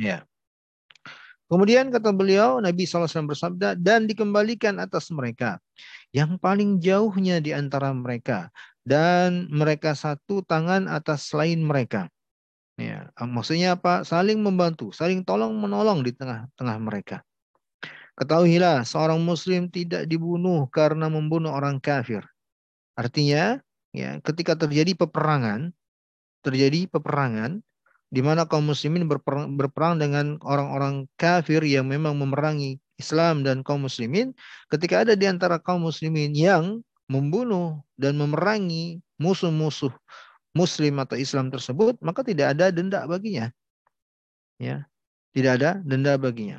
Ya. Kemudian kata beliau, Nabi SAW bersabda, dan dikembalikan atas mereka yang paling jauhnya di antara mereka dan mereka satu tangan atas selain mereka. Ya, maksudnya apa? Saling membantu, saling tolong menolong di tengah-tengah mereka. Ketahuilah, seorang muslim tidak dibunuh karena membunuh orang kafir. Artinya, ya, ketika terjadi peperangan, terjadi peperangan, di mana kaum muslimin berperang, berperang dengan orang-orang kafir yang memang memerangi Islam dan kaum muslimin, ketika ada di antara kaum muslimin yang membunuh dan memerangi musuh-musuh muslim atau Islam tersebut, maka tidak ada denda baginya. Ya. Tidak ada denda baginya.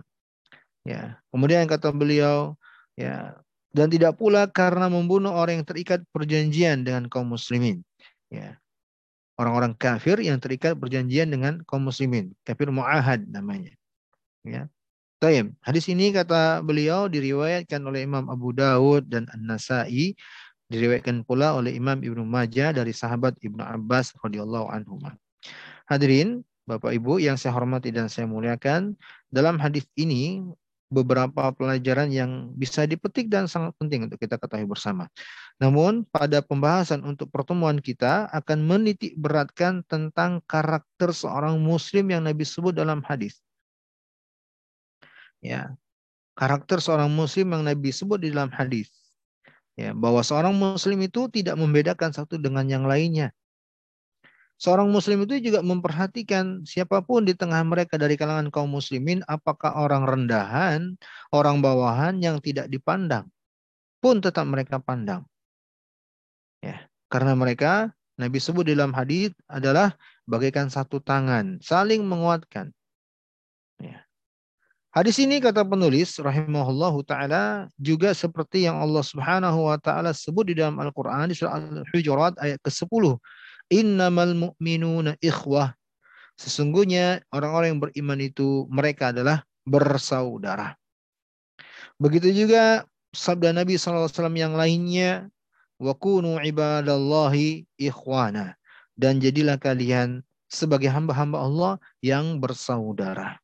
Ya. Kemudian kata beliau, ya, dan tidak pula karena membunuh orang yang terikat perjanjian dengan kaum muslimin. Ya orang-orang kafir yang terikat perjanjian dengan kaum muslimin. Kafir mu'ahad namanya. Ya. Tayyib. Hadis ini kata beliau diriwayatkan oleh Imam Abu Dawud dan An-Nasai, diriwayatkan pula oleh Imam Ibnu Majah dari sahabat Ibnu Abbas radhiyallahu anhu. Hadirin, Bapak Ibu yang saya hormati dan saya muliakan, dalam hadis ini beberapa pelajaran yang bisa dipetik dan sangat penting untuk kita ketahui bersama. Namun pada pembahasan untuk pertemuan kita akan menitik beratkan tentang karakter seorang muslim yang Nabi sebut dalam hadis. Ya. Karakter seorang muslim yang Nabi sebut di dalam hadis. Ya, bahwa seorang muslim itu tidak membedakan satu dengan yang lainnya. Seorang muslim itu juga memperhatikan siapa pun di tengah mereka dari kalangan kaum muslimin, apakah orang rendahan, orang bawahan yang tidak dipandang, pun tetap mereka pandang. Ya, karena mereka Nabi sebut dalam hadis adalah bagaikan satu tangan, saling menguatkan. Ya. Hadis ini kata penulis rahimahullahu taala juga seperti yang Allah Subhanahu wa taala sebut di dalam Al-Qur'an di surah Al-Hujurat ayat ke-10 innamal mu'minuna ikhwah. Sesungguhnya orang-orang yang beriman itu mereka adalah bersaudara. Begitu juga sabda Nabi SAW yang lainnya, wa kunu ibadallahi ikhwana. Dan jadilah kalian sebagai hamba-hamba Allah yang bersaudara.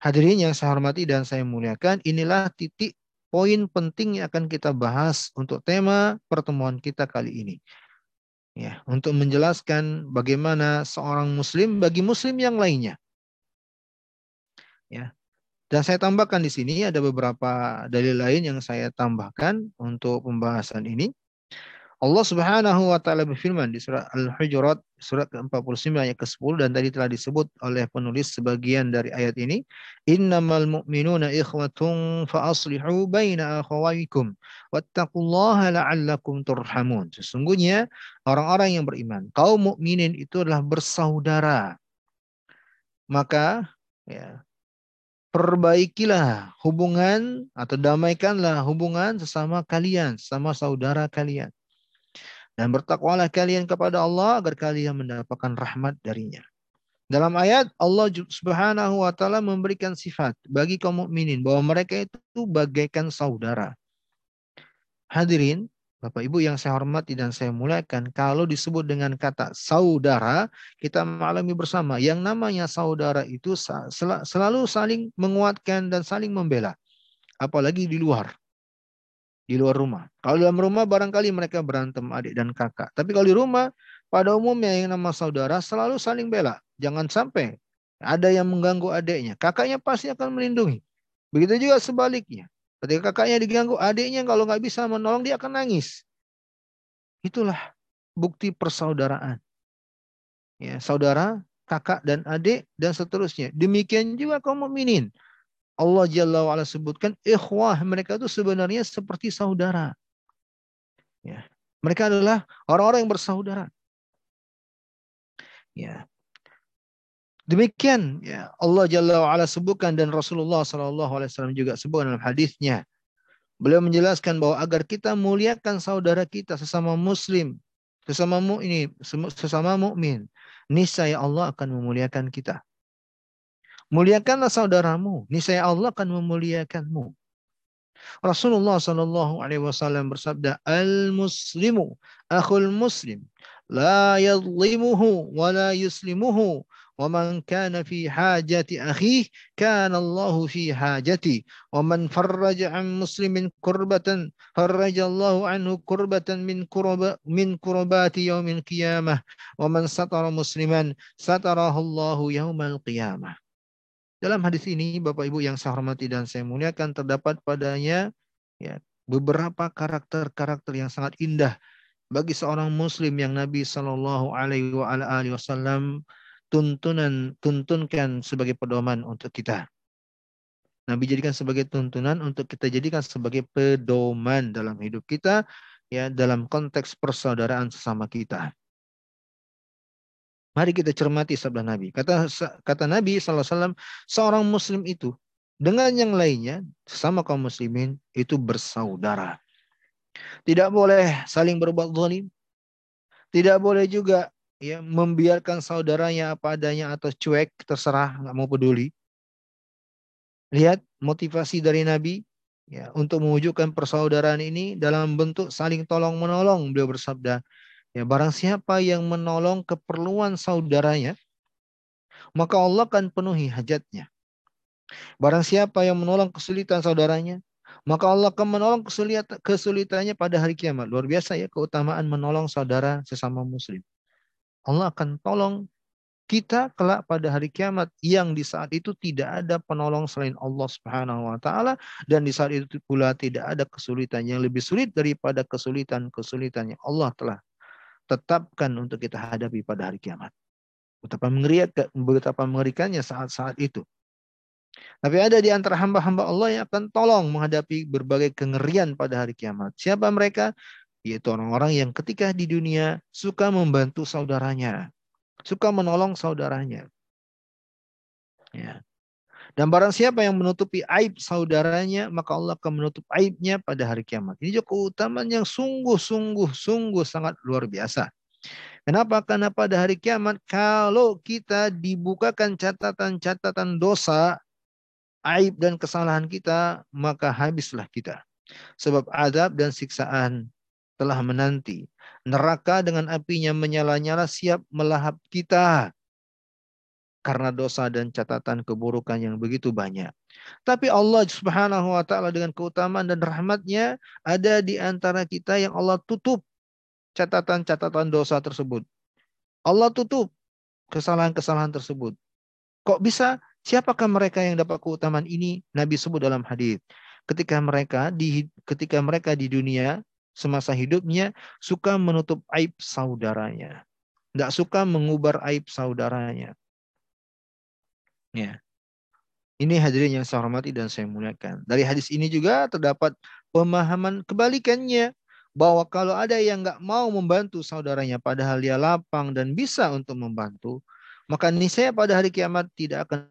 Hadirin yang saya hormati dan saya muliakan, inilah titik poin penting yang akan kita bahas untuk tema pertemuan kita kali ini ya untuk menjelaskan bagaimana seorang muslim bagi muslim yang lainnya. Ya. Dan saya tambahkan di sini ada beberapa dalil lain yang saya tambahkan untuk pembahasan ini. Allah Subhanahu wa taala berfirman di surat Al-Hujurat surat ke-49 ayat ke-10 dan tadi telah disebut oleh penulis sebagian dari ayat ini, "Innamal mu'minuna ikhwatun fa aslihu baina akhawaykum wattaqullaha la'allakum turhamun." Sesungguhnya orang-orang yang beriman, kaum mukminin itu adalah bersaudara. Maka ya, perbaikilah hubungan atau damaikanlah hubungan sesama kalian, sama saudara kalian. Dan bertakwalah kalian kepada Allah agar kalian mendapatkan rahmat darinya. Dalam ayat Allah Subhanahu wa taala memberikan sifat bagi kaum mukminin bahwa mereka itu bagaikan saudara. Hadirin, Bapak Ibu yang saya hormati dan saya muliakan, kalau disebut dengan kata saudara, kita mengalami bersama. Yang namanya saudara itu selalu saling menguatkan dan saling membela. Apalagi di luar di luar rumah. Kalau dalam rumah barangkali mereka berantem adik dan kakak. Tapi kalau di rumah pada umumnya yang nama saudara selalu saling bela. Jangan sampai ada yang mengganggu adiknya. Kakaknya pasti akan melindungi. Begitu juga sebaliknya. Ketika kakaknya diganggu, adiknya kalau nggak bisa menolong dia akan nangis. Itulah bukti persaudaraan. Ya, saudara, kakak dan adik dan seterusnya. Demikian juga kaum mukminin. Allah Jalla wa'ala sebutkan ikhwah mereka itu sebenarnya seperti saudara. Ya. Mereka adalah orang-orang yang bersaudara. Ya. Demikian ya Allah Jalla wa'ala sebutkan dan Rasulullah Wasallam juga sebutkan dalam hadisnya. Beliau menjelaskan bahwa agar kita muliakan saudara kita sesama muslim, sesama mu ini sesama mukmin, niscaya Allah akan memuliakan kita. Muliakanlah saudaramu, niscaya Allah akan memuliakanmu. Rasulullah Shallallahu Alaihi Wasallam bersabda, al muslimu akhul muslim, la yadlimuhu wa la yuslimuhu, wa man kana fi hajati akhih kana Allah fi hajati, wa man an muslimin kurbatan farraja Allah anhu kurbatan min kurba min kurbati yaumil kiamah, wa man musliman Allah yaumal kiamah. Dalam hadis ini, Bapak Ibu yang saya hormati dan saya muliakan, terdapat padanya ya, beberapa karakter-karakter yang sangat indah bagi seorang Muslim yang Nabi Shallallahu Alaihi Wasallam tuntunan tuntunkan sebagai pedoman untuk kita. Nabi jadikan sebagai tuntunan untuk kita jadikan sebagai pedoman dalam hidup kita ya dalam konteks persaudaraan sesama kita. Mari kita cermati sabda Nabi. Kata kata Nabi SAW, seorang Muslim itu dengan yang lainnya sesama kaum muslimin itu bersaudara. Tidak boleh saling berbuat zalim. Tidak boleh juga ya membiarkan saudaranya apa adanya atau cuek terserah nggak mau peduli lihat motivasi dari Nabi ya untuk mewujudkan persaudaraan ini dalam bentuk saling tolong menolong beliau bersabda ya barang siapa yang menolong keperluan saudaranya maka Allah akan penuhi hajatnya. Barang siapa yang menolong kesulitan saudaranya maka Allah akan menolong kesulitan kesulitannya pada hari kiamat. Luar biasa ya keutamaan menolong saudara sesama muslim. Allah akan tolong kita kelak pada hari kiamat yang di saat itu tidak ada penolong selain Allah Subhanahu wa taala dan di saat itu pula tidak ada kesulitan yang lebih sulit daripada kesulitan-kesulitan yang Allah telah tetapkan untuk kita hadapi pada hari kiamat. Betapa mengerikan betapa mengerikannya saat-saat itu. Tapi ada di antara hamba-hamba Allah yang akan tolong menghadapi berbagai kengerian pada hari kiamat. Siapa mereka? yaitu orang-orang yang ketika di dunia suka membantu saudaranya, suka menolong saudaranya. Ya. Dan barang siapa yang menutupi aib saudaranya, maka Allah akan menutup aibnya pada hari kiamat. Ini juga keutamaan yang sungguh-sungguh sungguh sangat luar biasa. Kenapa? Karena pada hari kiamat kalau kita dibukakan catatan-catatan dosa, aib dan kesalahan kita, maka habislah kita. Sebab adab dan siksaan telah menanti. Neraka dengan apinya menyala-nyala siap melahap kita karena dosa dan catatan keburukan yang begitu banyak. Tapi Allah Subhanahu wa taala dengan keutamaan dan rahmatnya ada di antara kita yang Allah tutup catatan-catatan dosa tersebut. Allah tutup kesalahan-kesalahan tersebut. Kok bisa? Siapakah mereka yang dapat keutamaan ini? Nabi sebut dalam hadis. Ketika mereka di ketika mereka di dunia semasa hidupnya suka menutup aib saudaranya. Tidak suka mengubar aib saudaranya. Ya. Ini hadirin yang saya hormati dan saya muliakan. Dari hadis ini juga terdapat pemahaman kebalikannya. Bahwa kalau ada yang nggak mau membantu saudaranya padahal dia lapang dan bisa untuk membantu. Maka niscaya pada hari kiamat tidak akan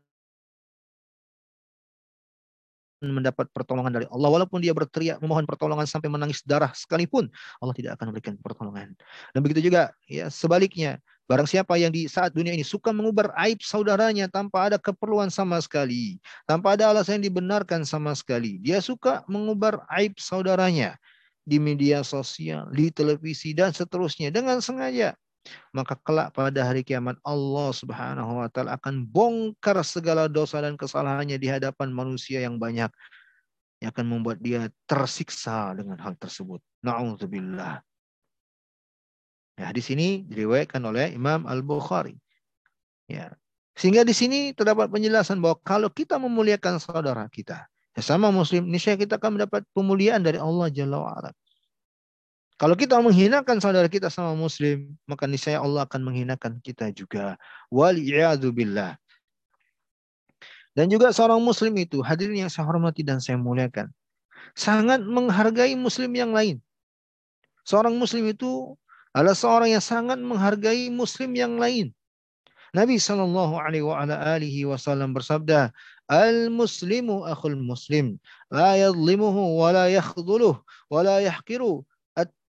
mendapat pertolongan dari Allah walaupun dia berteriak memohon pertolongan sampai menangis darah sekalipun Allah tidak akan memberikan pertolongan. Dan begitu juga ya sebaliknya barang siapa yang di saat dunia ini suka mengubar aib saudaranya tanpa ada keperluan sama sekali, tanpa ada alasan yang dibenarkan sama sekali, dia suka mengubar aib saudaranya di media sosial, di televisi dan seterusnya dengan sengaja maka kelak pada hari kiamat Allah Subhanahu wa taala akan bongkar segala dosa dan kesalahannya di hadapan manusia yang banyak yang akan membuat dia tersiksa dengan hal tersebut. Nauzubillah. Ya, di sini diriwayatkan oleh Imam Al-Bukhari. Ya. Sehingga di sini terdapat penjelasan bahwa kalau kita memuliakan saudara kita, sama muslim, niscaya kita akan mendapat pemuliaan dari Allah Jalla wa'ala. Kalau kita menghinakan saudara kita sama muslim, maka niscaya Allah akan menghinakan kita juga. Waliyadzubillah. Dan juga seorang muslim itu, hadirin yang saya hormati dan saya muliakan. Sangat menghargai muslim yang lain. Seorang muslim itu adalah seorang yang sangat menghargai muslim yang lain. Nabi Shallallahu Alaihi Wasallam bersabda, Al Muslimu akhul Muslim, la yadlimuhu, wa la yakhduluh, wa la yahkiru,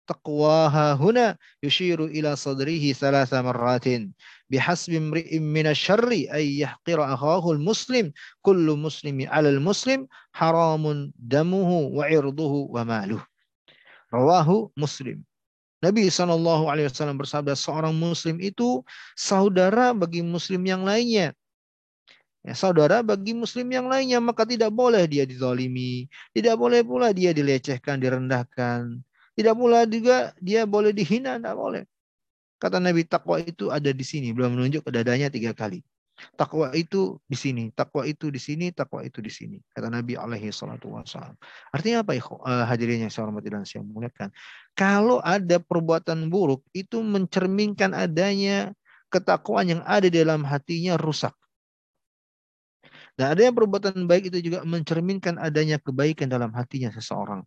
taqwaha huna yushiru ila sadrihi thalatha marratin. Bihasbi imri'in min asyarri ay yahqira akhahu muslim kullu muslimi 'ala al-muslim. Haramun damuhu wa irduhu wa maluh rawahu muslim Nabi Shallallahu Alaihi Wasallam bersabda, seorang Muslim itu saudara bagi Muslim yang lainnya. Ya, saudara bagi Muslim yang lainnya, maka tidak boleh dia dizalimi, tidak boleh pula dia dilecehkan, direndahkan, tidak pula juga dia boleh dihina, tidak boleh. Kata Nabi takwa itu ada di sini, belum menunjuk ke dadanya tiga kali. Takwa itu di sini, takwa itu di sini, takwa itu di sini. Kata Nabi alaihi salatu wassalam. Artinya apa ya hadirin yang saya hormati dan saya muliakan? Kalau ada perbuatan buruk itu mencerminkan adanya ketakwaan yang ada dalam hatinya rusak. Dan adanya perbuatan baik itu juga mencerminkan adanya kebaikan dalam hatinya seseorang.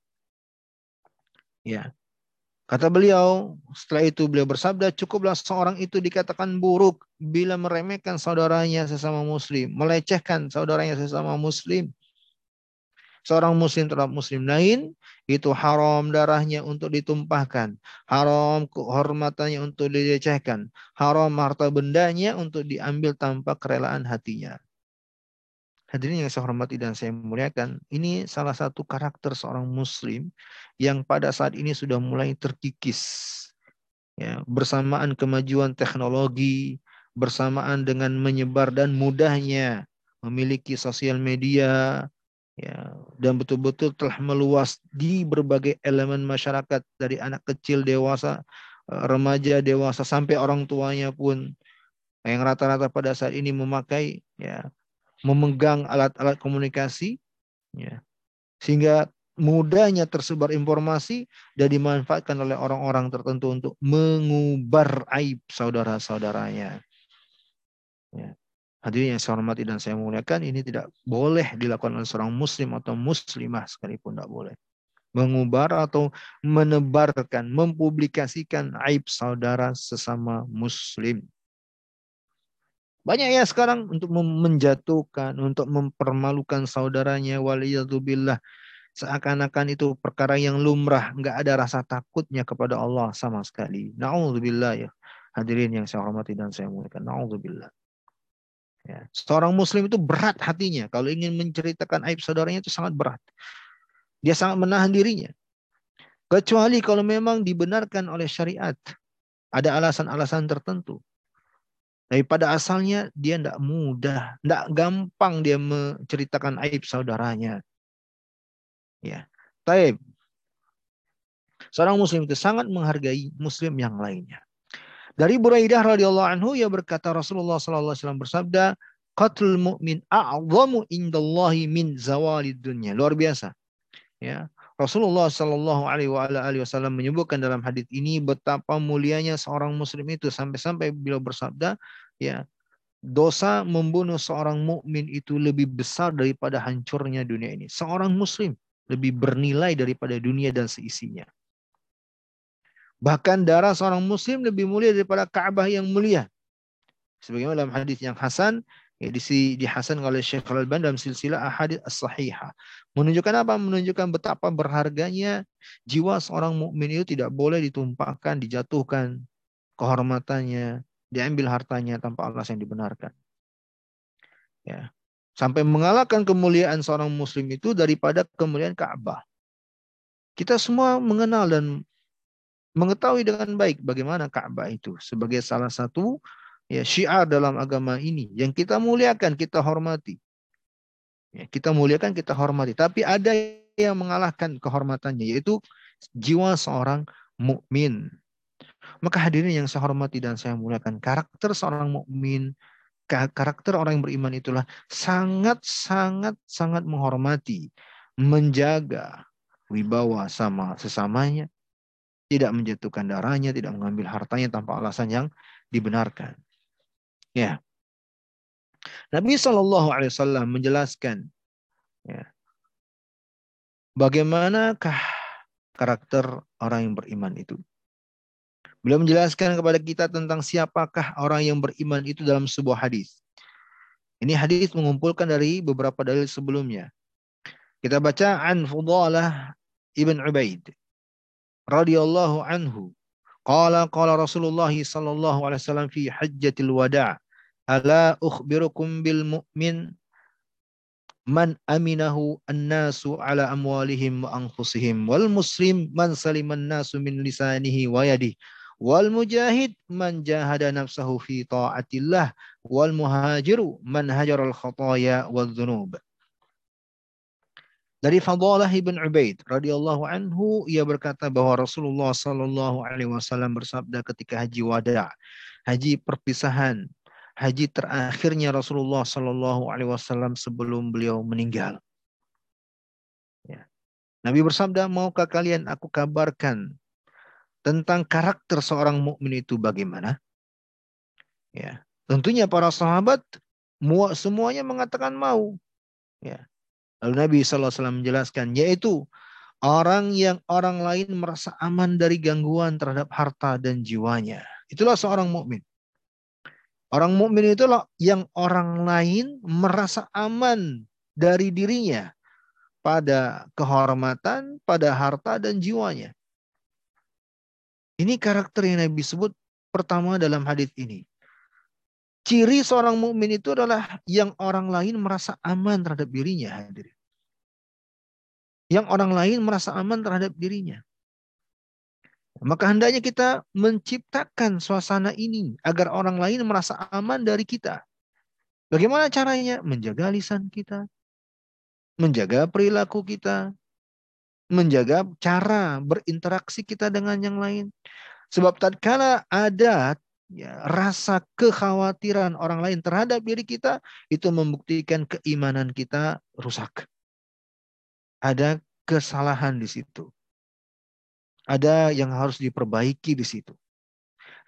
Ya. Kata beliau, setelah itu beliau bersabda, cukuplah seorang itu dikatakan buruk bila meremehkan saudaranya sesama muslim, melecehkan saudaranya sesama muslim. Seorang muslim terhadap muslim lain, itu haram darahnya untuk ditumpahkan, haram kehormatannya untuk dilecehkan, haram harta bendanya untuk diambil tanpa kerelaan hatinya. Hadirin yang saya hormati dan saya muliakan, ini salah satu karakter seorang muslim yang pada saat ini sudah mulai terkikis. Ya, bersamaan kemajuan teknologi, bersamaan dengan menyebar dan mudahnya memiliki sosial media, ya, dan betul-betul telah meluas di berbagai elemen masyarakat dari anak kecil, dewasa, eh, remaja, dewasa sampai orang tuanya pun yang rata-rata pada saat ini memakai ya memegang alat-alat komunikasi, ya, sehingga mudahnya tersebar informasi dan dimanfaatkan oleh orang-orang tertentu untuk mengubar aib saudara-saudaranya. Ya. Hadirin yang saya hormati dan saya muliakan, ini tidak boleh dilakukan oleh seorang muslim atau muslimah sekalipun tidak boleh. Mengubar atau menebarkan, mempublikasikan aib saudara sesama muslim. Banyak ya sekarang untuk menjatuhkan, untuk mempermalukan saudaranya waliyadzubillah. Seakan-akan itu perkara yang lumrah, nggak ada rasa takutnya kepada Allah sama sekali. Na'udzubillah ya. Hadirin yang saya hormati dan saya muliakan. Na'udzubillah. Ya. Seorang muslim itu berat hatinya. Kalau ingin menceritakan aib saudaranya itu sangat berat. Dia sangat menahan dirinya. Kecuali kalau memang dibenarkan oleh syariat. Ada alasan-alasan tertentu. Daripada asalnya dia tidak mudah, tidak gampang dia menceritakan aib saudaranya. Ya, taib. Seorang muslim itu sangat menghargai muslim yang lainnya. Dari Buraidah radhiyallahu anhu ia berkata Rasulullah sallallahu alaihi wasallam bersabda, "Qatlul mu'min a'zamu indallahi min zawalid dunya." Luar biasa. Ya. Rasulullah Shallallahu Alaihi Wasallam menyebutkan dalam hadis ini betapa mulianya seorang Muslim itu sampai-sampai beliau bersabda, ya dosa membunuh seorang mukmin itu lebih besar daripada hancurnya dunia ini. Seorang Muslim lebih bernilai daripada dunia dan seisinya. Bahkan darah seorang Muslim lebih mulia daripada Ka'bah yang mulia. Sebagaimana dalam hadis yang Hasan ya, di dihasan oleh Syekh Al-Albani dalam silsilah ahadits as-sahihah. Menunjukkan apa? Menunjukkan betapa berharganya jiwa seorang mukmin itu tidak boleh ditumpahkan, dijatuhkan kehormatannya, diambil hartanya tanpa alasan yang dibenarkan. Ya. Sampai mengalahkan kemuliaan seorang muslim itu daripada kemuliaan Ka'bah. Kita semua mengenal dan mengetahui dengan baik bagaimana Ka'bah itu sebagai salah satu ya syiar dalam agama ini yang kita muliakan, kita hormati. Ya, kita muliakan, kita hormati. Tapi ada yang mengalahkan kehormatannya yaitu jiwa seorang mukmin. Maka hadirin yang saya hormati dan saya muliakan, karakter seorang mukmin, karakter orang yang beriman itulah sangat sangat sangat menghormati, menjaga wibawa sama sesamanya, tidak menjatuhkan darahnya, tidak mengambil hartanya tanpa alasan yang dibenarkan. Ya. Nabi Shallallahu Alaihi Wasallam menjelaskan ya, bagaimanakah karakter orang yang beriman itu. Beliau menjelaskan kepada kita tentang siapakah orang yang beriman itu dalam sebuah hadis. Ini hadis mengumpulkan dari beberapa dalil sebelumnya. Kita baca an Fudalah ibn Ubaid radhiyallahu anhu. Qala qala Rasulullah sallallahu alaihi wasallam fi hajjatil wada' ala ukhbirukum bil mu'min? Man aminahu annasu ala amwalihim wa anfusihim. Wal muslim man saliman nasu min lisanihi wa yadihi wal mujahid man jahada nafsahu fi ta'atillah. Wal muhajiru man hajaral khataya wal dhunub. Dari Fadalah ibn Ubaid radhiyallahu anhu ia berkata bahwa Rasulullah sallallahu alaihi wasallam bersabda ketika haji wada, haji perpisahan, haji terakhirnya Rasulullah sallallahu alaihi wasallam sebelum beliau meninggal. Ya. Nabi bersabda, "Maukah kalian aku kabarkan tentang karakter seorang mukmin itu bagaimana?" Ya. Tentunya para sahabat semuanya mengatakan mau. Ya. Lalu Nabi SAW menjelaskan, yaitu orang yang orang lain merasa aman dari gangguan terhadap harta dan jiwanya. Itulah seorang mukmin. Orang mukmin itulah yang orang lain merasa aman dari dirinya pada kehormatan, pada harta dan jiwanya. Ini karakter yang Nabi sebut pertama dalam hadis ini. Ciri seorang mukmin itu adalah yang orang lain merasa aman terhadap dirinya, hadirin. Yang orang lain merasa aman terhadap dirinya. Maka hendaknya kita menciptakan suasana ini agar orang lain merasa aman dari kita. Bagaimana caranya? Menjaga lisan kita, menjaga perilaku kita, menjaga cara berinteraksi kita dengan yang lain. Sebab tatkala ada ya, rasa kekhawatiran orang lain terhadap diri kita itu membuktikan keimanan kita rusak. Ada kesalahan di situ. Ada yang harus diperbaiki di situ.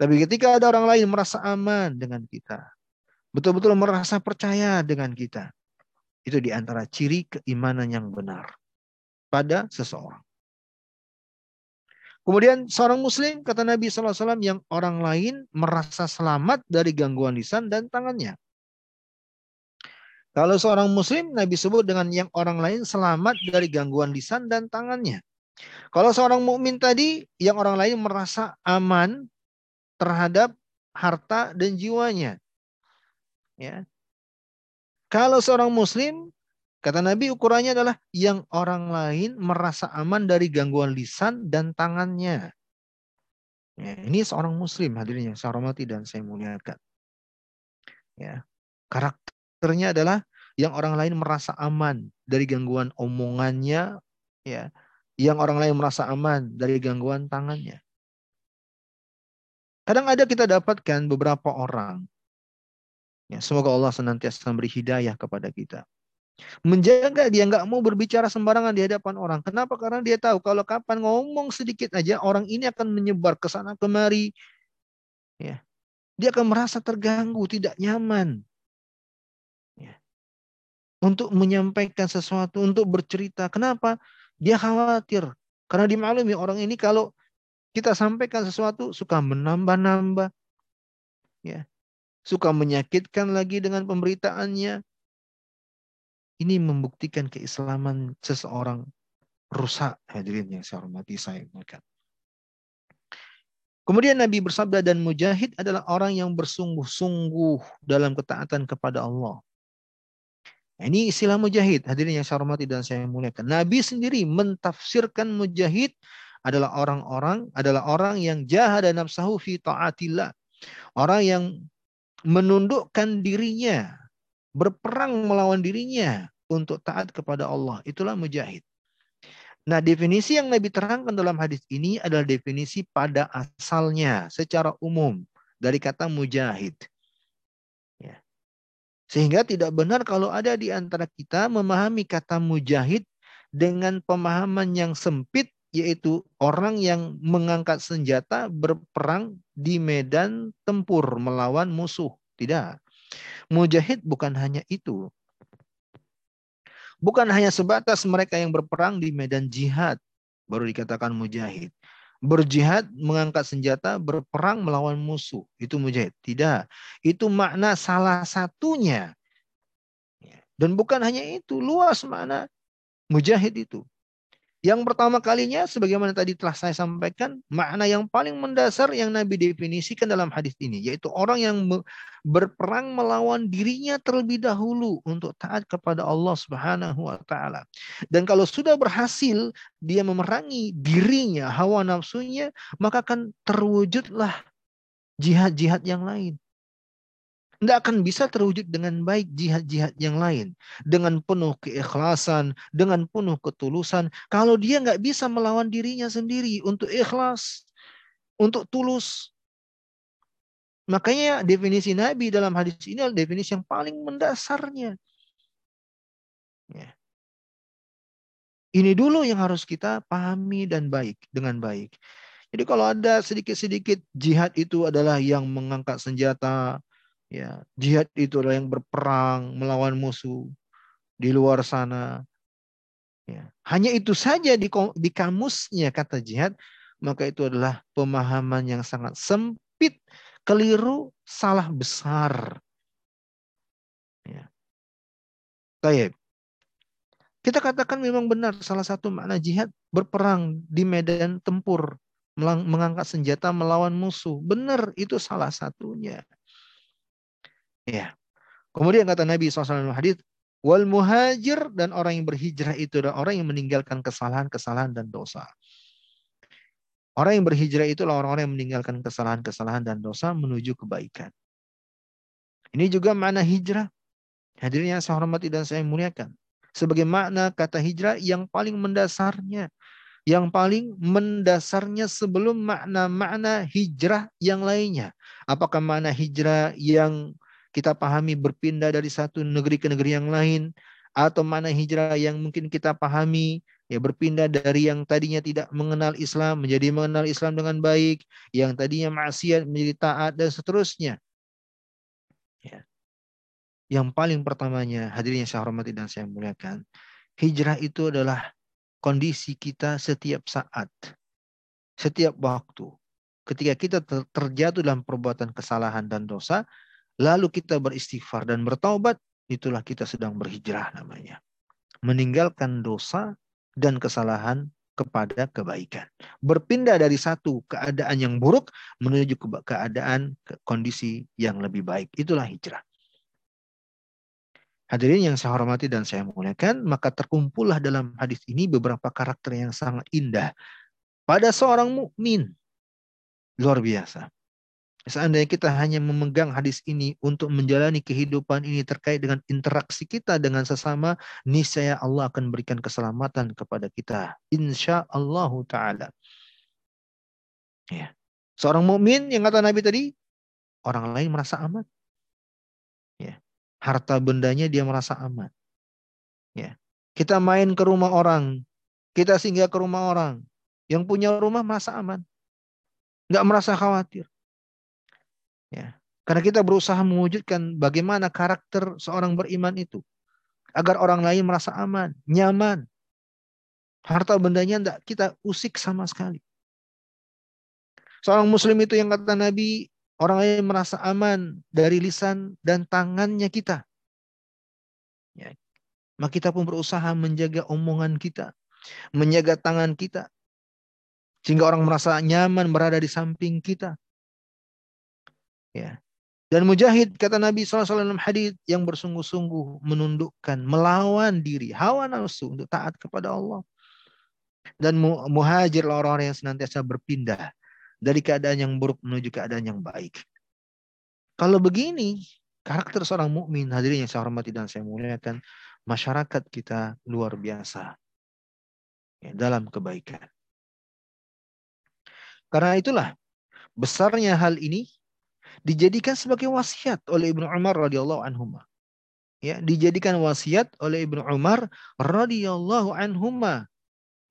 Tapi ketika ada orang lain merasa aman dengan kita, betul-betul merasa percaya dengan kita, itu di antara ciri keimanan yang benar pada seseorang. Kemudian seorang muslim, kata Nabi SAW, yang orang lain merasa selamat dari gangguan lisan dan tangannya. Kalau seorang muslim, Nabi sebut dengan yang orang lain selamat dari gangguan lisan dan tangannya. Kalau seorang mukmin tadi, yang orang lain merasa aman terhadap harta dan jiwanya. Ya. Kalau seorang muslim, Kata Nabi ukurannya adalah yang orang lain merasa aman dari gangguan lisan dan tangannya. Ya, ini seorang muslim hadirin yang saya hormati dan saya muliakan. Ya, karakternya adalah yang orang lain merasa aman dari gangguan omongannya, ya, yang orang lain merasa aman dari gangguan tangannya. Kadang ada kita dapatkan beberapa orang, ya, semoga Allah senantiasa memberi hidayah kepada kita Menjaga dia nggak mau berbicara sembarangan di hadapan orang. Kenapa? Karena dia tahu kalau kapan ngomong sedikit aja orang ini akan menyebar ke sana kemari. Ya. Dia akan merasa terganggu, tidak nyaman. Ya. Untuk menyampaikan sesuatu, untuk bercerita. Kenapa? Dia khawatir. Karena dimaklumi orang ini kalau kita sampaikan sesuatu suka menambah-nambah. Ya. Suka menyakitkan lagi dengan pemberitaannya ini membuktikan keislaman seseorang rusak hadirin yang saya hormati saya ingatkan. Kemudian Nabi bersabda dan mujahid adalah orang yang bersungguh-sungguh dalam ketaatan kepada Allah. Nah, ini istilah mujahid, hadirin yang saya hormati dan saya muliakan. Nabi sendiri mentafsirkan mujahid adalah orang-orang adalah orang yang jahada nafsahu fi taatillah. Orang yang menundukkan dirinya berperang melawan dirinya untuk taat kepada Allah. Itulah mujahid. Nah, definisi yang Nabi terangkan dalam hadis ini adalah definisi pada asalnya secara umum dari kata mujahid. Sehingga tidak benar kalau ada di antara kita memahami kata mujahid dengan pemahaman yang sempit yaitu orang yang mengangkat senjata berperang di medan tempur melawan musuh. Tidak. Mujahid bukan hanya itu. Bukan hanya sebatas mereka yang berperang di medan jihad, baru dikatakan mujahid. Berjihad, mengangkat senjata, berperang melawan musuh. Itu mujahid. Tidak. Itu makna salah satunya. Dan bukan hanya itu, luas makna mujahid itu. Yang pertama kalinya, sebagaimana tadi telah saya sampaikan, makna yang paling mendasar yang Nabi definisikan dalam hadis ini, yaitu orang yang berperang melawan dirinya terlebih dahulu untuk taat kepada Allah Subhanahu wa taala. Dan kalau sudah berhasil dia memerangi dirinya, hawa nafsunya, maka akan terwujudlah jihad-jihad yang lain. Tidak akan bisa terwujud dengan baik jihad-jihad yang lain. Dengan penuh keikhlasan, dengan penuh ketulusan. Kalau dia nggak bisa melawan dirinya sendiri untuk ikhlas, untuk tulus. Makanya definisi Nabi dalam hadis ini adalah definisi yang paling mendasarnya. Ya. Ini dulu yang harus kita pahami dan baik dengan baik. Jadi kalau ada sedikit-sedikit jihad itu adalah yang mengangkat senjata, Ya, jihad itu adalah yang berperang melawan musuh di luar sana. Ya. Hanya itu saja di, di kamusnya kata jihad, maka itu adalah pemahaman yang sangat sempit, keliru, salah besar. Ya. Kita katakan memang benar salah satu makna jihad berperang di medan tempur, mengangkat senjata melawan musuh. Benar itu salah satunya. Ya. Kemudian kata Nabi SAW hadis wal muhajir dan orang yang berhijrah itu adalah orang yang meninggalkan kesalahan-kesalahan dan dosa. Orang yang berhijrah itulah orang-orang yang meninggalkan kesalahan-kesalahan dan dosa menuju kebaikan. Ini juga makna hijrah. Hadirin yang saya hormati dan saya muliakan. Sebagai makna kata hijrah yang paling mendasarnya. Yang paling mendasarnya sebelum makna-makna hijrah yang lainnya. Apakah makna hijrah yang kita pahami berpindah dari satu negeri ke negeri yang lain atau mana hijrah yang mungkin kita pahami ya berpindah dari yang tadinya tidak mengenal Islam menjadi mengenal Islam dengan baik, yang tadinya maksiat menjadi taat dan seterusnya. Ya. Yang paling pertamanya hadirin yang saya hormati dan saya muliakan, hijrah itu adalah kondisi kita setiap saat, setiap waktu. Ketika kita terjatuh dalam perbuatan kesalahan dan dosa, lalu kita beristighfar dan bertaubat, itulah kita sedang berhijrah namanya. Meninggalkan dosa dan kesalahan kepada kebaikan. Berpindah dari satu keadaan yang buruk menuju ke keadaan ke kondisi yang lebih baik. Itulah hijrah. Hadirin yang saya hormati dan saya muliakan, maka terkumpullah dalam hadis ini beberapa karakter yang sangat indah pada seorang mukmin. Luar biasa. Seandainya kita hanya memegang hadis ini untuk menjalani kehidupan ini terkait dengan interaksi kita dengan sesama, niscaya Allah akan berikan keselamatan kepada kita. Insya Allah Taala. Ya. Seorang mukmin yang kata Nabi tadi, orang lain merasa aman. Ya. Harta bendanya dia merasa aman. Ya. Kita main ke rumah orang, kita singgah ke rumah orang, yang punya rumah merasa aman, nggak merasa khawatir. Ya. Karena kita berusaha mewujudkan bagaimana karakter seorang beriman itu. Agar orang lain merasa aman, nyaman. Harta bendanya tidak kita usik sama sekali. Seorang muslim itu yang kata Nabi, orang lain merasa aman dari lisan dan tangannya kita. Ya. Maka kita pun berusaha menjaga omongan kita, menjaga tangan kita. Sehingga orang merasa nyaman berada di samping kita. Ya. Dan mujahid kata Nabi SAW dalam hadis yang bersungguh-sungguh menundukkan, melawan diri, hawa nafsu untuk taat kepada Allah. Dan muhajir orang-orang yang senantiasa berpindah dari keadaan yang buruk menuju keadaan yang baik. Kalau begini, karakter seorang mukmin hadirin yang saya hormati dan saya muliakan, masyarakat kita luar biasa ya, dalam kebaikan. Karena itulah besarnya hal ini dijadikan sebagai wasiat oleh Ibnu Umar radhiyallahu anhu. Ya, dijadikan wasiat oleh Ibnu Umar radhiyallahu anhu.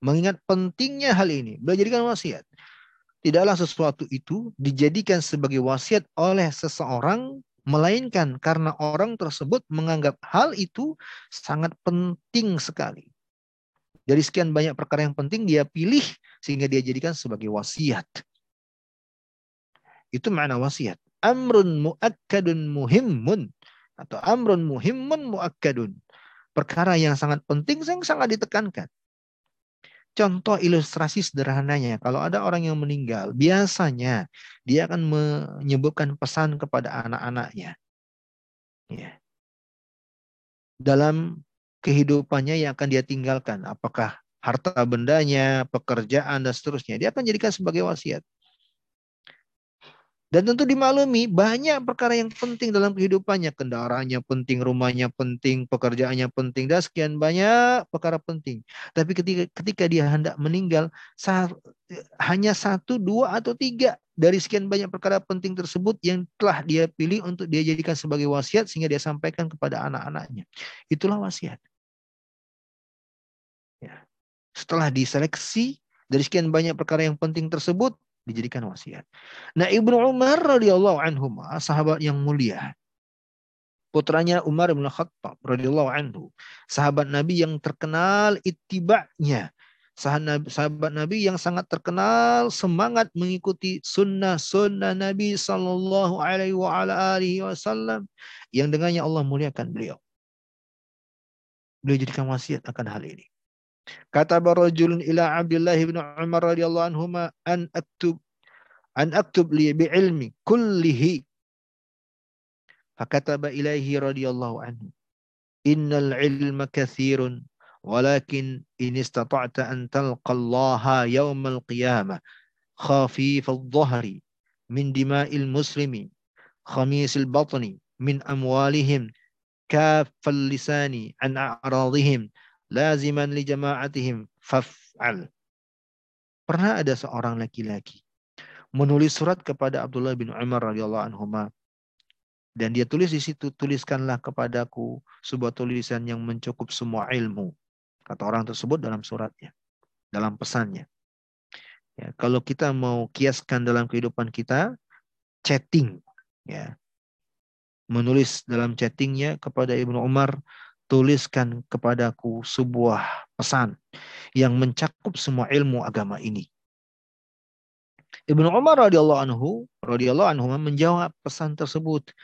Mengingat pentingnya hal ini, beliau jadikan wasiat. Tidaklah sesuatu itu dijadikan sebagai wasiat oleh seseorang melainkan karena orang tersebut menganggap hal itu sangat penting sekali. Dari sekian banyak perkara yang penting dia pilih sehingga dia jadikan sebagai wasiat. Itu makna wasiat amrun muakkadun muhimmun atau amrun muhimmun muakkadun. Perkara yang sangat penting yang sangat ditekankan. contoh ilustrasi sederhananya, kalau ada orang yang meninggal, biasanya dia akan menyebutkan pesan kepada anak-anaknya. Ya. Dalam kehidupannya yang akan dia tinggalkan, apakah harta bendanya, pekerjaan dan seterusnya, dia akan jadikan sebagai wasiat. Dan tentu dimaklumi banyak perkara yang penting dalam kehidupannya. Kendaraannya penting, rumahnya penting, pekerjaannya penting, dan sekian banyak perkara penting. Tapi ketika, ketika dia hendak meninggal, hanya satu, dua, atau tiga dari sekian banyak perkara penting tersebut yang telah dia pilih untuk dia jadikan sebagai wasiat sehingga dia sampaikan kepada anak-anaknya. Itulah wasiat. Ya. Setelah diseleksi dari sekian banyak perkara yang penting tersebut, dijadikan wasiat. Nah, Ibnu Umar radhiyallahu anhu, sahabat yang mulia. Putranya Umar bin Khattab radhiyallahu anhu, sahabat Nabi yang terkenal ittiba'nya. Sahabat, Nabi yang sangat terkenal semangat mengikuti sunnah-sunnah Nabi sallallahu alaihi wasallam yang dengannya Allah muliakan beliau. Beliau jadikan wasiat akan hal ini. Kata barajulun ila Abdullah bin Umar radhiyallahu anhuma an aktub an aktub li bi ilmi kullihi. Fakataba ilaihi radhiyallahu anhu. Innal ilma kathirun ولكن إن استطعت أن تلقى الله يوم القيامة خفيف الظهر من دماء المسلم خميس البطن من أموالهم كاف اللسان عن أعراضهم laziman li jama'atihim faf'al. Pernah ada seorang laki-laki menulis surat kepada Abdullah bin Umar radhiyallahu anhu dan dia tulis di situ tuliskanlah kepadaku sebuah tulisan yang mencukup semua ilmu kata orang tersebut dalam suratnya dalam pesannya ya kalau kita mau kiaskan dalam kehidupan kita chatting ya menulis dalam chattingnya kepada Ibnu Umar tuliskan kepadaku sebuah pesan yang mencakup semua ilmu agama ini. Ibnu Umar radhiyallahu anhu radhiyallahu anhu menjawab pesan tersebut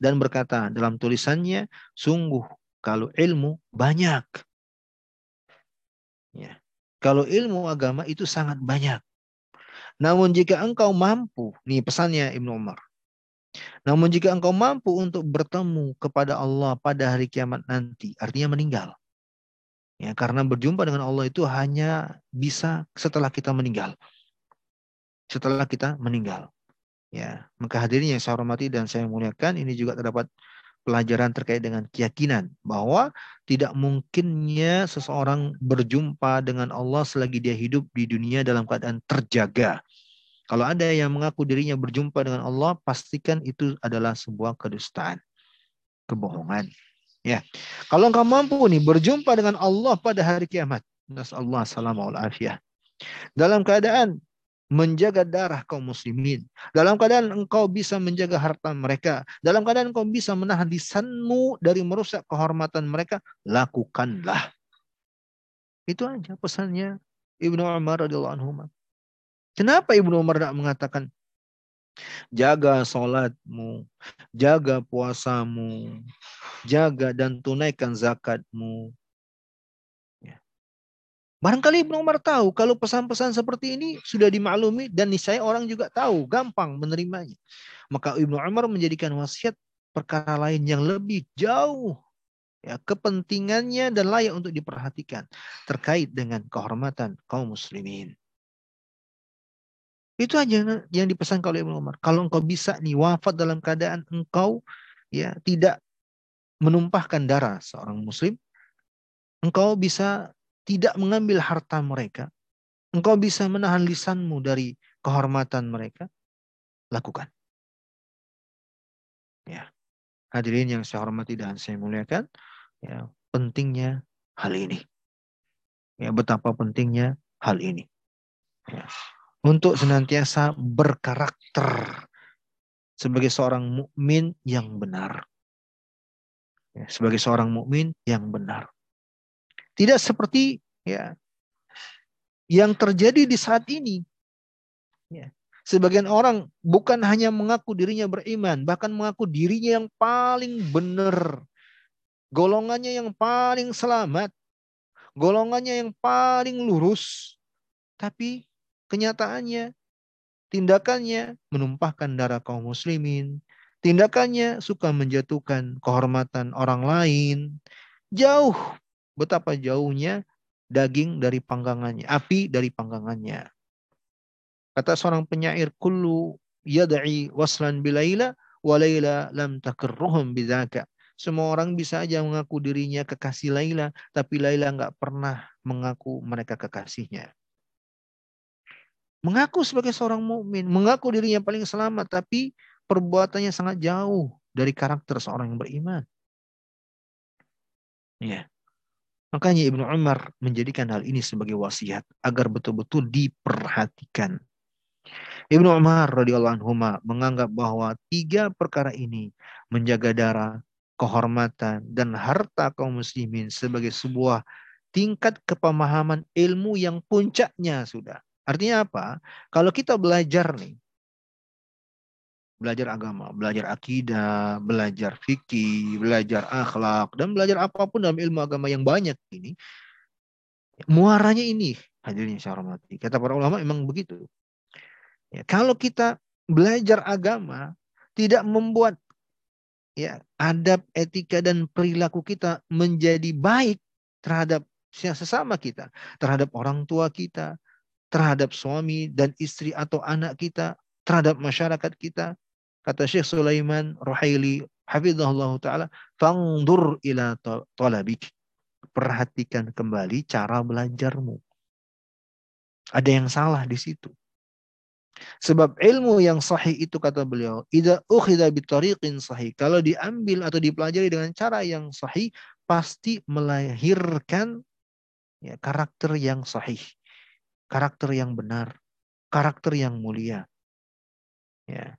dan berkata dalam tulisannya, sungguh kalau ilmu banyak. Ya. Kalau ilmu agama itu sangat banyak. Namun jika engkau mampu, nih pesannya Ibnu Umar. Namun jika engkau mampu untuk bertemu kepada Allah pada hari kiamat nanti, artinya meninggal. Ya, karena berjumpa dengan Allah itu hanya bisa setelah kita meninggal. Setelah kita meninggal. Ya, maka hadirin yang saya hormati dan saya muliakan, ini juga terdapat pelajaran terkait dengan keyakinan bahwa tidak mungkinnya seseorang berjumpa dengan Allah selagi dia hidup di dunia dalam keadaan terjaga. Kalau ada yang mengaku dirinya berjumpa dengan Allah, pastikan itu adalah sebuah kedustaan, kebohongan. Ya, kalau engkau mampu nih berjumpa dengan Allah pada hari kiamat, nasallahu afiyah. Dalam keadaan menjaga darah kaum muslimin. Dalam keadaan engkau bisa menjaga harta mereka. Dalam keadaan engkau bisa menahan lisanmu dari merusak kehormatan mereka. Lakukanlah. Itu aja pesannya Ibnu Umar radhiyallahu anhu. Kenapa Ibnu Umar tidak mengatakan jaga sholatmu, jaga puasamu, jaga dan tunaikan zakatmu. Ya. Barangkali Ibnu Umar tahu kalau pesan-pesan seperti ini sudah dimaklumi dan niscaya orang juga tahu, gampang menerimanya. Maka Ibnu Umar menjadikan wasiat perkara lain yang lebih jauh ya kepentingannya dan layak untuk diperhatikan terkait dengan kehormatan kaum muslimin. Itu aja yang dipesan oleh Ibnu Umar. Kalau engkau bisa nih wafat dalam keadaan engkau ya tidak menumpahkan darah seorang muslim, engkau bisa tidak mengambil harta mereka, engkau bisa menahan lisanmu dari kehormatan mereka, lakukan. Ya. Hadirin yang saya hormati dan saya muliakan, ya, pentingnya hal ini. Ya, betapa pentingnya hal ini. Ya untuk senantiasa berkarakter sebagai seorang mukmin yang benar. Ya, sebagai seorang mukmin yang benar. Tidak seperti ya yang terjadi di saat ini. Ya. Sebagian orang bukan hanya mengaku dirinya beriman, bahkan mengaku dirinya yang paling benar. Golongannya yang paling selamat. golongannya yang paling lurus, tapi kenyataannya tindakannya menumpahkan darah kaum muslimin, tindakannya suka menjatuhkan kehormatan orang lain, jauh betapa jauhnya daging dari panggangannya, api dari panggangannya. Kata seorang penyair, kullu yad'i waslan bilaila wa laila lam takirruhum bidzaka. Semua orang bisa aja mengaku dirinya kekasih Laila, tapi Laila nggak pernah mengaku mereka kekasihnya. Mengaku sebagai seorang mukmin, mengaku dirinya paling selamat, tapi perbuatannya sangat jauh dari karakter seorang yang beriman. Ya. Makanya Ibnu Umar menjadikan hal ini sebagai wasiat agar betul-betul diperhatikan. Ibnu Umar radhiyallahu anhu menganggap bahwa tiga perkara ini menjaga darah, kehormatan dan harta kaum muslimin sebagai sebuah tingkat kepemahaman ilmu yang puncaknya sudah. Artinya apa? Kalau kita belajar nih belajar agama, belajar akidah, belajar fikih, belajar akhlak, dan belajar apa pun dalam ilmu agama yang banyak ini, muaranya ini hadirin saya hormati. Kata para ulama memang begitu. Ya, kalau kita belajar agama tidak membuat ya adab, etika dan perilaku kita menjadi baik terhadap sesama kita, terhadap orang tua kita, terhadap suami dan istri atau anak kita, terhadap masyarakat kita, Kata Syekh Sulaiman Ruhaili hafizahullah taala, "Fangdur ila talabik." Perhatikan kembali cara belajarmu. Ada yang salah di situ. Sebab ilmu yang sahih itu kata beliau, idza ukhidha bitariqin sahih. Kalau diambil atau dipelajari dengan cara yang sahih, pasti melahirkan ya, karakter yang sahih, karakter yang benar, karakter yang mulia. Ya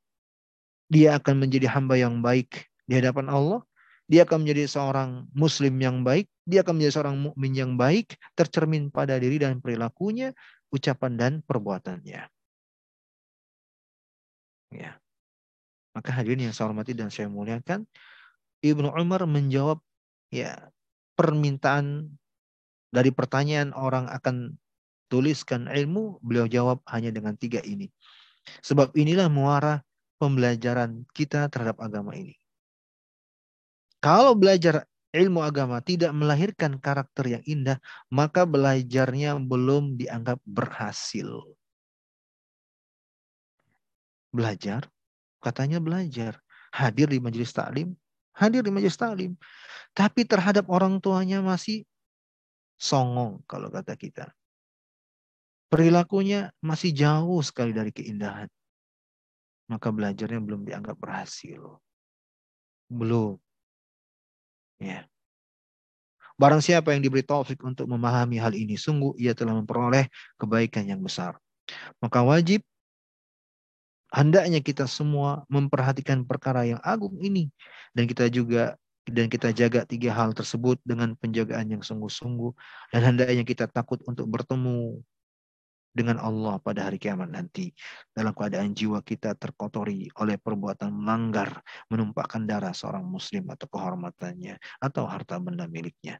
dia akan menjadi hamba yang baik di hadapan Allah. Dia akan menjadi seorang muslim yang baik, dia akan menjadi seorang mukmin yang baik, tercermin pada diri dan perilakunya, ucapan dan perbuatannya. Ya. Maka hadirin yang saya hormati dan saya muliakan, Ibnu Umar menjawab ya permintaan dari pertanyaan orang akan tuliskan ilmu, beliau jawab hanya dengan tiga ini. Sebab inilah muara pembelajaran kita terhadap agama ini. Kalau belajar ilmu agama tidak melahirkan karakter yang indah, maka belajarnya belum dianggap berhasil. Belajar, katanya belajar. Hadir di majelis taklim, hadir di majelis taklim. Tapi terhadap orang tuanya masih songong kalau kata kita. Perilakunya masih jauh sekali dari keindahan maka belajarnya belum dianggap berhasil. Belum. Ya. Barang siapa yang diberi taufik untuk memahami hal ini, sungguh ia telah memperoleh kebaikan yang besar. Maka wajib hendaknya kita semua memperhatikan perkara yang agung ini dan kita juga dan kita jaga tiga hal tersebut dengan penjagaan yang sungguh-sungguh dan hendaknya kita takut untuk bertemu dengan Allah pada hari kiamat nanti. Dalam keadaan jiwa kita terkotori oleh perbuatan melanggar, menumpahkan darah seorang muslim atau kehormatannya, atau harta benda miliknya.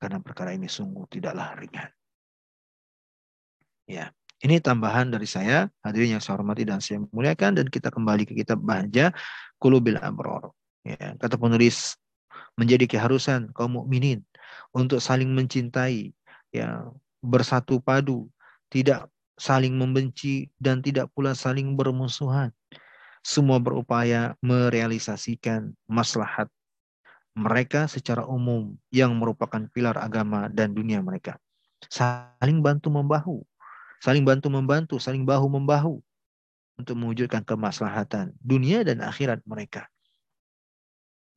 Karena perkara ini sungguh tidaklah ringan. Ya, ini tambahan dari saya, hadirin yang saya hormati dan saya muliakan, dan kita kembali ke kitab Bahja Kulubil Abror. Ya, kata penulis, menjadi keharusan kaum mukminin untuk saling mencintai, ya bersatu padu tidak saling membenci dan tidak pula saling bermusuhan. Semua berupaya merealisasikan maslahat mereka secara umum yang merupakan pilar agama dan dunia mereka. Saling bantu membahu, saling bantu membantu, saling bahu membahu untuk mewujudkan kemaslahatan dunia dan akhirat mereka.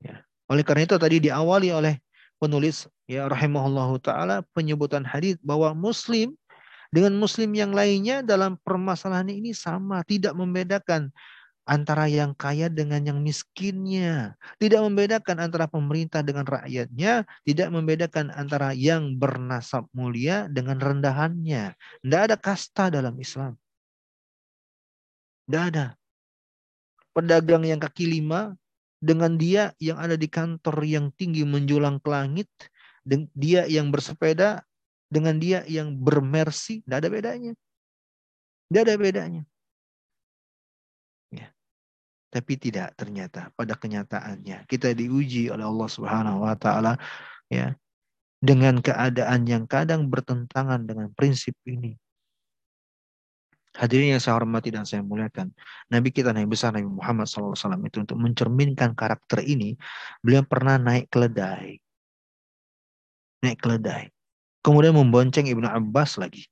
Ya. Oleh karena itu tadi diawali oleh penulis ya rahimahullahu taala penyebutan hadis bahwa muslim dengan muslim yang lainnya dalam permasalahan ini sama, tidak membedakan antara yang kaya dengan yang miskinnya, tidak membedakan antara pemerintah dengan rakyatnya, tidak membedakan antara yang bernasab mulia dengan rendahannya. Tidak ada kasta dalam Islam. Tidak ada. Pedagang yang kaki lima dengan dia yang ada di kantor yang tinggi menjulang ke langit, dia yang bersepeda dengan dia yang bermersi, tidak ada bedanya. Tidak ada bedanya. Ya. Tapi tidak ternyata pada kenyataannya kita diuji oleh Allah Subhanahu wa taala ya dengan keadaan yang kadang bertentangan dengan prinsip ini. Hadirin yang saya hormati dan saya muliakan. Nabi kita Nabi besar Nabi Muhammad SAW itu untuk mencerminkan karakter ini, beliau pernah naik keledai. Naik keledai. Kemudian membonceng Ibnu Abbas lagi.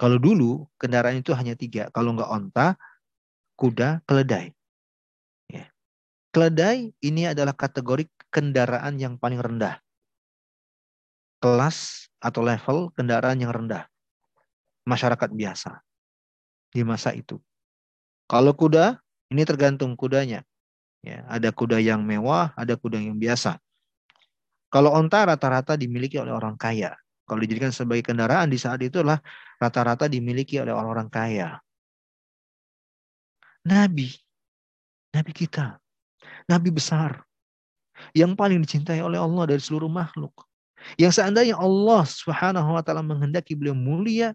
Kalau dulu kendaraan itu hanya tiga. Kalau nggak onta, kuda, keledai. Ya. Keledai ini adalah kategori kendaraan yang paling rendah. Kelas atau level kendaraan yang rendah masyarakat biasa di masa itu. Kalau kuda, ini tergantung kudanya. Ya, ada kuda yang mewah, ada kuda yang biasa. Kalau onta rata-rata dimiliki oleh orang kaya. Kalau dijadikan sebagai kendaraan di saat itu itulah rata-rata dimiliki oleh orang-orang kaya. Nabi, Nabi kita, Nabi besar, yang paling dicintai oleh Allah dari seluruh makhluk. Yang seandainya Allah Subhanahu wa taala menghendaki beliau mulia,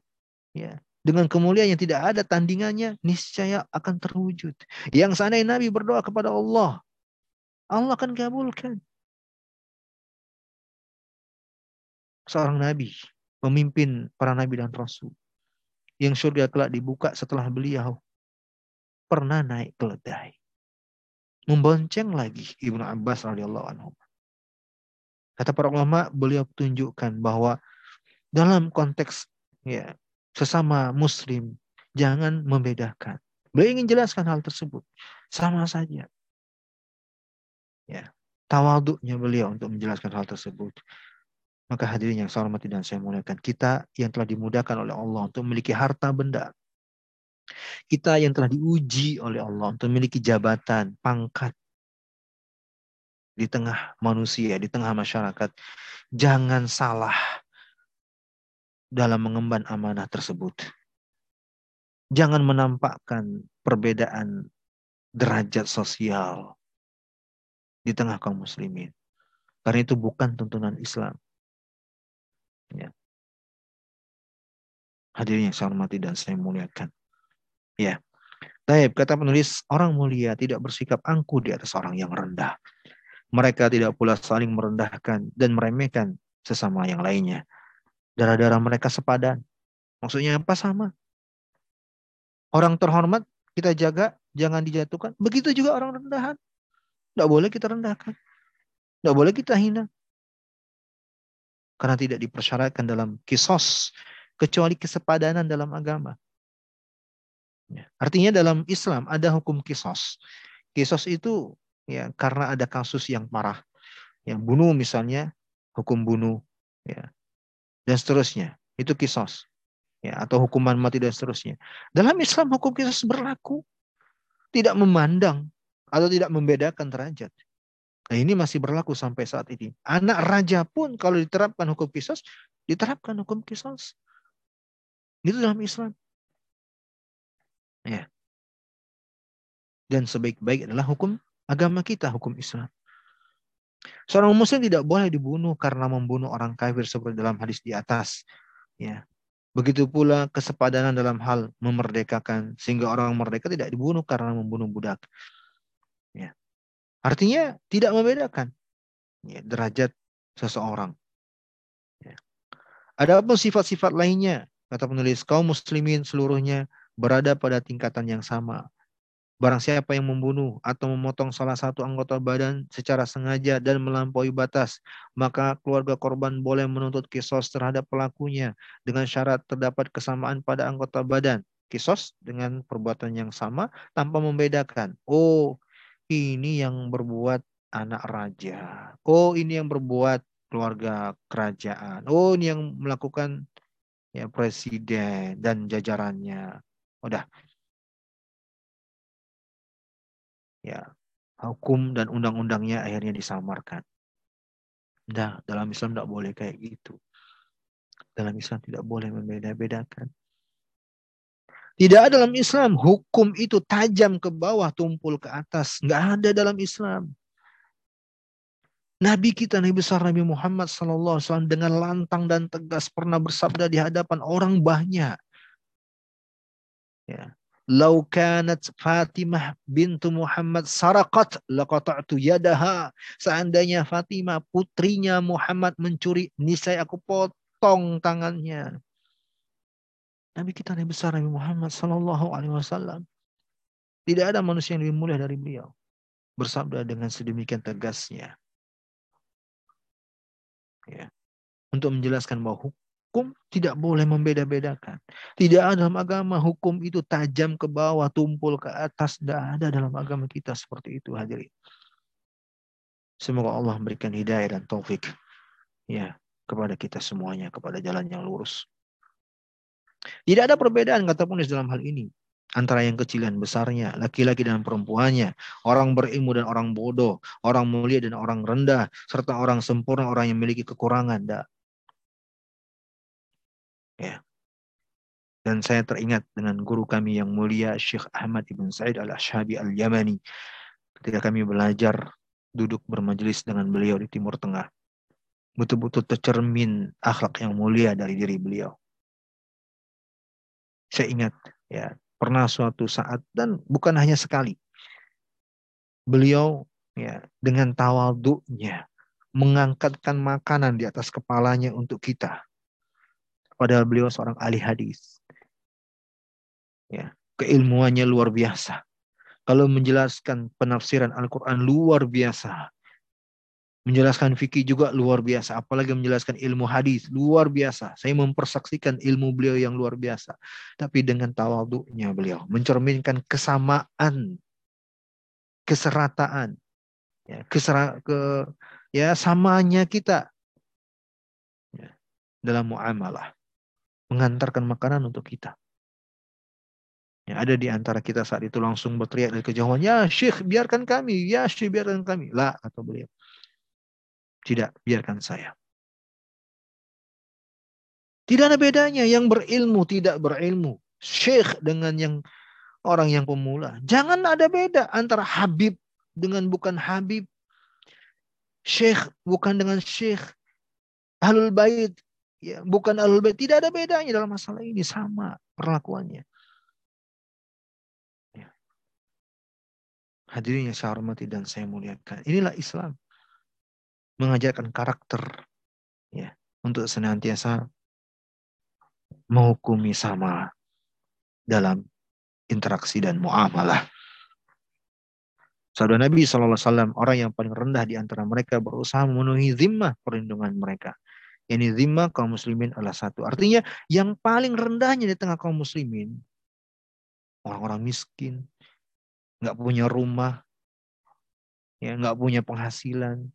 ya dengan kemuliaan yang tidak ada tandingannya niscaya akan terwujud. Yang seandainya Nabi berdoa kepada Allah, Allah akan kabulkan. Seorang Nabi memimpin para Nabi dan Rasul yang surga telah dibuka setelah beliau pernah naik keledai. Membonceng lagi Ibnu Abbas radhiyallahu anhu. Kata para ulama, beliau tunjukkan bahwa dalam konteks ya sesama muslim jangan membedakan. Beliau ingin jelaskan hal tersebut. Sama saja. Ya, tawaduknya beliau untuk menjelaskan hal tersebut. Maka hadirin yang saya hormati dan saya muliakan, kita yang telah dimudahkan oleh Allah untuk memiliki harta benda. Kita yang telah diuji oleh Allah untuk memiliki jabatan, pangkat di tengah manusia, di tengah masyarakat. Jangan salah dalam mengemban amanah tersebut. Jangan menampakkan perbedaan derajat sosial di tengah kaum muslimin. Karena itu bukan tuntunan Islam. Ya. Hadirin yang saya hormati dan saya muliakan. Ya. Taib, kata penulis, orang mulia tidak bersikap angkuh di atas orang yang rendah. Mereka tidak pula saling merendahkan dan meremehkan sesama yang lainnya. Darah-darah mereka sepadan. Maksudnya apa sama? Orang terhormat kita jaga, jangan dijatuhkan. Begitu juga orang rendahan. Tidak boleh kita rendahkan. Tidak boleh kita hina. Karena tidak dipersyaratkan dalam kisos. Kecuali kesepadanan dalam agama. Ya. Artinya dalam Islam ada hukum kisos. Kisos itu ya karena ada kasus yang parah. Yang bunuh misalnya, hukum bunuh. Ya dan seterusnya. Itu kisos. Ya, atau hukuman mati dan seterusnya. Dalam Islam hukum kisos berlaku. Tidak memandang atau tidak membedakan derajat. Nah, ini masih berlaku sampai saat ini. Anak raja pun kalau diterapkan hukum kisos, diterapkan hukum kisos. Itu dalam Islam. Ya. Dan sebaik-baik adalah hukum agama kita, hukum Islam. Seorang muslim tidak boleh dibunuh karena membunuh orang kafir seperti dalam hadis di atas. Ya. Begitu pula kesepadanan dalam hal memerdekakan sehingga orang merdeka tidak dibunuh karena membunuh budak. Ya. Artinya tidak membedakan ya, derajat seseorang. Ya. Adapun sifat-sifat lainnya, kata penulis, kaum muslimin seluruhnya berada pada tingkatan yang sama. Barang siapa yang membunuh atau memotong salah satu anggota badan secara sengaja dan melampaui batas, maka keluarga korban boleh menuntut kisos terhadap pelakunya dengan syarat terdapat kesamaan pada anggota badan. Kisos dengan perbuatan yang sama tanpa membedakan. Oh, ini yang berbuat anak raja. Oh, ini yang berbuat keluarga kerajaan. Oh, ini yang melakukan ya presiden dan jajarannya. Udah, ya hukum dan undang-undangnya akhirnya disamarkan. Nah, dalam Islam tidak boleh kayak gitu. Dalam Islam tidak boleh membeda-bedakan. Tidak ada dalam Islam hukum itu tajam ke bawah, tumpul ke atas. Nggak ada dalam Islam. Nabi kita Nabi besar Nabi Muhammad SAW dengan lantang dan tegas pernah bersabda di hadapan orang banyak. Ya. Lau kanat Fatimah bintu Muhammad sarakat laqata'tu yadaha. Seandainya Fatimah putrinya Muhammad mencuri, niscaya aku potong tangannya. Nabi kita Nabi besar Nabi Muhammad sallallahu alaihi wasallam. Tidak ada manusia yang lebih mulia dari beliau. Bersabda dengan sedemikian tegasnya ya, untuk menjelaskan bahwa hukum tidak boleh membeda-bedakan. Tidak ada dalam agama hukum itu tajam ke bawah, tumpul ke atas. Tidak ada dalam agama kita seperti itu hadirin. Semoga Allah memberikan hidayah dan taufik ya kepada kita semuanya kepada jalan yang lurus. Tidak ada perbedaan kata penulis dalam hal ini antara yang kecil dan besarnya, laki-laki dan perempuannya, orang berilmu dan orang bodoh, orang mulia dan orang rendah, serta orang sempurna, orang yang memiliki kekurangan. Da. Ya. Dan saya teringat dengan guru kami yang mulia Syekh Ahmad Ibn Said Al-Ashabi Al-Yamani ketika kami belajar duduk bermajelis dengan beliau di Timur Tengah. Betul-betul tercermin akhlak yang mulia dari diri beliau. Saya ingat ya Pernah suatu saat dan bukan hanya sekali. Beliau ya dengan tawaduknya mengangkatkan makanan di atas kepalanya untuk kita. Padahal beliau seorang ahli hadis. Ya, keilmuannya luar biasa. Kalau menjelaskan penafsiran Al-Quran luar biasa. Menjelaskan fikih juga luar biasa. Apalagi menjelaskan ilmu hadis luar biasa. Saya mempersaksikan ilmu beliau yang luar biasa. Tapi dengan tawaduknya beliau. Mencerminkan kesamaan. Keserataan. Ya, kesera, ke, ya samanya kita. Ya, dalam muamalah. Mengantarkan makanan untuk kita. Ya, ada di antara kita saat itu langsung berteriak dari kejauhan, ya syekh biarkan kami, ya syekh biarkan kami. Lah, kata beliau. Tidak, biarkan saya. Tidak ada bedanya yang berilmu, tidak berilmu. Syekh dengan yang orang yang pemula. Jangan ada beda antara Habib dengan bukan Habib. Syekh bukan dengan Syekh. Ahlul Bait ya, bukan Ahlul Bait. Tidak ada bedanya dalam masalah ini. Sama perlakuannya. Ya. Hadirin yang saya hormati dan saya muliakan. Inilah Islam mengajarkan karakter ya untuk senantiasa menghukumi sama dalam interaksi dan muamalah. Saudara Nabi SAW, orang yang paling rendah di antara mereka berusaha memenuhi zimmah perlindungan mereka. Ini zimmah kaum muslimin adalah satu. Artinya yang paling rendahnya di tengah kaum muslimin, orang-orang miskin, nggak punya rumah, ya nggak punya penghasilan,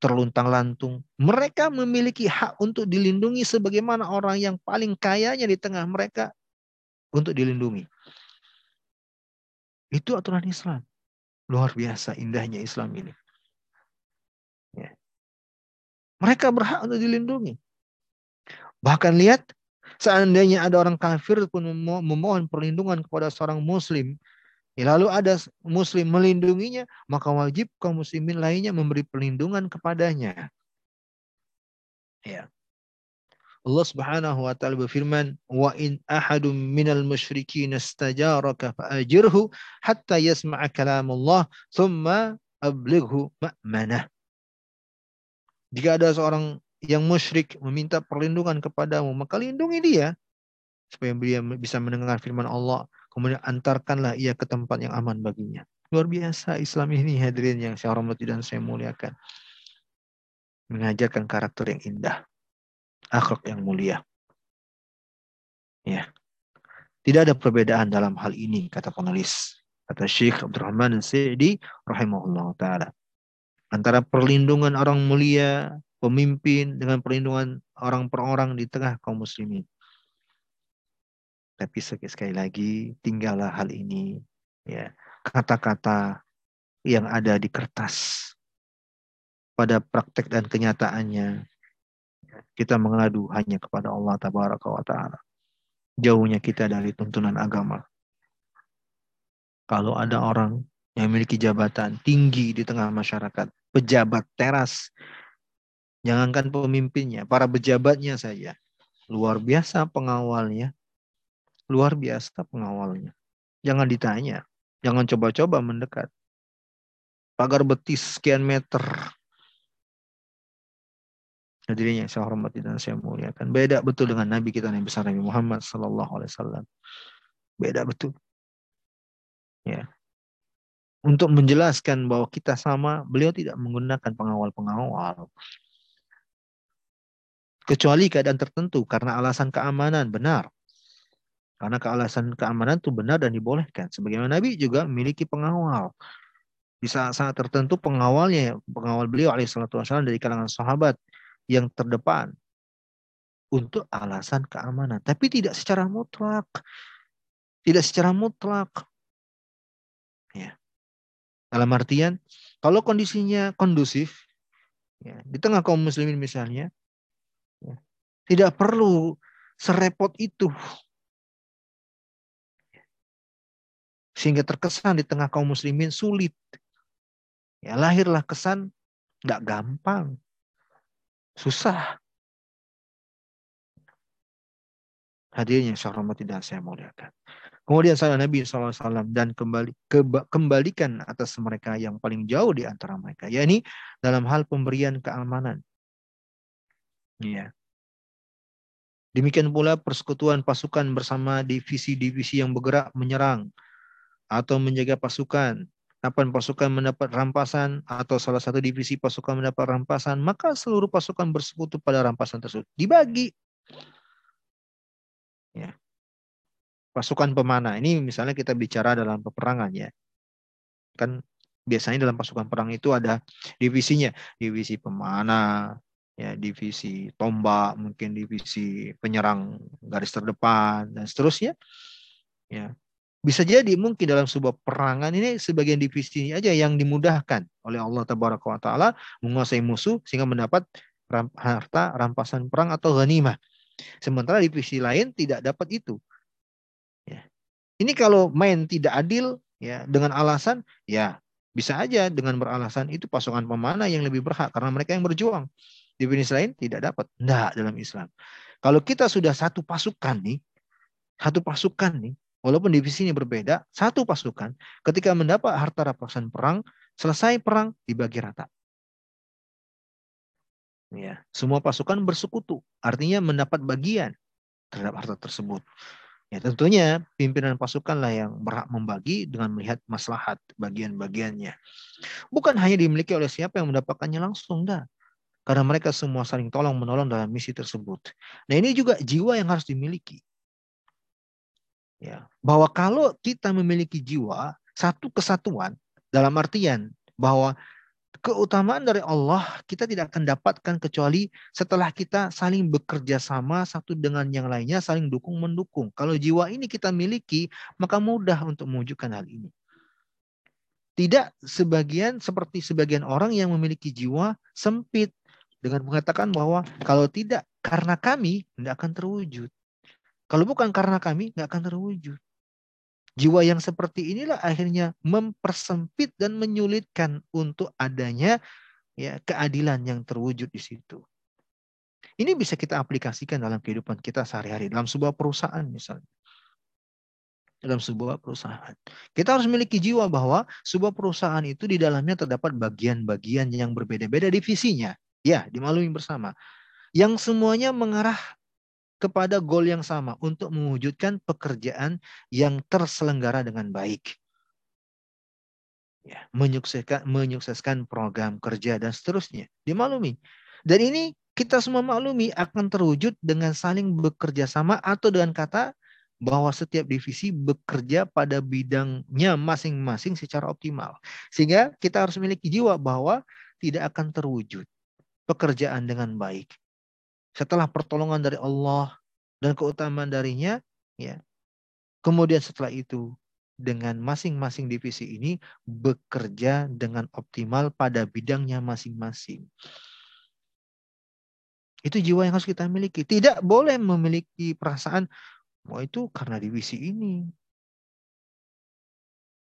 terluntang-lantung. Mereka memiliki hak untuk dilindungi sebagaimana orang yang paling kayanya di tengah mereka untuk dilindungi. Itu aturan Islam. Luar biasa indahnya Islam ini. Ya. Mereka berhak untuk dilindungi. Bahkan lihat, seandainya ada orang kafir pun memohon perlindungan kepada seorang muslim, Ya, lalu ada muslim melindunginya, maka wajib kaum muslimin lainnya memberi perlindungan kepadanya. Ya. Allah Subhanahu wa taala berfirman, "Wa in ahadum minal musyrikin istajaraka fa'ajirhu hatta yasma'a kalam Allah, thumma ablighu ma'manah." Jika ada seorang yang musyrik meminta perlindungan kepadamu, maka lindungi dia supaya dia bisa mendengar firman Allah Kemudian antarkanlah ia ke tempat yang aman baginya. Luar biasa Islam ini hadirin yang saya hormati dan saya muliakan. Mengajarkan karakter yang indah. Akhlak yang mulia. Ya. Tidak ada perbedaan dalam hal ini, kata penulis. Kata Syekh Abdurrahman Sa'idi rahimahullah ta'ala. Antara perlindungan orang mulia, pemimpin, dengan perlindungan orang per orang di tengah kaum muslimin. Tapi sekali lagi tinggallah hal ini ya kata-kata yang ada di kertas pada praktek dan kenyataannya kita mengadu hanya kepada Allah tabaraka wa taala. Jauhnya kita dari tuntunan agama. Kalau ada orang yang memiliki jabatan tinggi di tengah masyarakat, pejabat teras. Jangankan pemimpinnya, para pejabatnya saja. Luar biasa pengawalnya. Luar biasa pengawalnya. Jangan ditanya. Jangan coba-coba mendekat. Pagar betis sekian meter. Hadirin yang saya hormati dan saya muliakan. Beda betul dengan Nabi kita Nabi besar Nabi Muhammad Sallallahu Alaihi Wasallam. Beda betul. Ya, untuk menjelaskan bahwa kita sama, beliau tidak menggunakan pengawal-pengawal. Kecuali keadaan tertentu karena alasan keamanan benar. Karena alasan keamanan itu benar dan dibolehkan. Sebagaimana Nabi juga memiliki pengawal. Di saat-saat tertentu pengawalnya, pengawal beliau alaihissalatu wassalam dari kalangan sahabat yang terdepan untuk alasan keamanan. Tapi tidak secara mutlak. Tidak secara mutlak. Ya. Dalam artian, kalau kondisinya kondusif, ya, di tengah kaum muslimin misalnya, ya, tidak perlu serepot itu. Sehingga terkesan di tengah kaum muslimin sulit. Ya, lahirlah kesan nggak gampang. Susah. Hadirnya saya hormati dan saya muliakan. Kemudian saya Nabi SAW dan kembali ke, kembalikan atas mereka yang paling jauh di antara mereka, yakni dalam hal pemberian keamanan. Ya. Demikian pula persekutuan pasukan bersama divisi-divisi yang bergerak menyerang atau menjaga pasukan. Kapan pasukan mendapat rampasan atau salah satu divisi pasukan mendapat rampasan, maka seluruh pasukan bersekutu pada rampasan tersebut. Dibagi. Ya pasukan pemanah. Ini misalnya kita bicara dalam peperangan ya. Kan biasanya dalam pasukan perang itu ada divisinya, divisi pemanah, ya divisi tombak, mungkin divisi penyerang garis terdepan dan seterusnya. Ya. Bisa jadi mungkin dalam sebuah perangan ini sebagian divisi ini aja yang dimudahkan oleh Allah Tabaraka wa taala menguasai musuh sehingga mendapat harta rampasan perang atau ghanimah. Sementara divisi lain tidak dapat itu. Ini kalau main tidak adil ya dengan alasan ya bisa aja dengan beralasan itu pasukan pemanah yang lebih berhak karena mereka yang berjuang. Definisi lain tidak dapat. Tidak dalam Islam. Kalau kita sudah satu pasukan nih, satu pasukan nih, walaupun divisi ini berbeda, satu pasukan ketika mendapat harta rampasan perang, selesai perang dibagi rata. Ya, semua pasukan bersekutu, artinya mendapat bagian terhadap harta tersebut. Ya tentunya pimpinan pasukanlah yang berhak membagi dengan melihat maslahat bagian-bagiannya. Bukan hanya dimiliki oleh siapa yang mendapatkannya langsung, dah. Karena mereka semua saling tolong menolong dalam misi tersebut. Nah ini juga jiwa yang harus dimiliki. Ya, bahwa kalau kita memiliki jiwa satu kesatuan dalam artian bahwa keutamaan dari Allah kita tidak akan dapatkan kecuali setelah kita saling bekerja sama satu dengan yang lainnya, saling dukung mendukung. Kalau jiwa ini kita miliki, maka mudah untuk mewujudkan hal ini. Tidak sebagian seperti sebagian orang yang memiliki jiwa sempit dengan mengatakan bahwa kalau tidak karena kami tidak akan terwujud. Kalau bukan karena kami nggak akan terwujud. Jiwa yang seperti inilah akhirnya mempersempit dan menyulitkan untuk adanya ya keadilan yang terwujud di situ. Ini bisa kita aplikasikan dalam kehidupan kita sehari-hari dalam sebuah perusahaan misalnya. Dalam sebuah perusahaan. Kita harus memiliki jiwa bahwa sebuah perusahaan itu di dalamnya terdapat bagian-bagian yang berbeda-beda divisinya. Ya, dimaklumi bersama. Yang semuanya mengarah kepada goal yang sama untuk mewujudkan pekerjaan yang terselenggara dengan baik. Ya, menyukseskan menyukseskan program kerja dan seterusnya. Dimaklumi. Dan ini kita semua maklumi akan terwujud dengan saling bekerja sama atau dengan kata bahwa setiap divisi bekerja pada bidangnya masing-masing secara optimal. Sehingga kita harus memiliki jiwa bahwa tidak akan terwujud pekerjaan dengan baik setelah pertolongan dari Allah dan keutamaan darinya, ya. Kemudian setelah itu dengan masing-masing divisi ini bekerja dengan optimal pada bidangnya masing-masing. Itu jiwa yang harus kita miliki. Tidak boleh memiliki perasaan, oh itu karena divisi ini.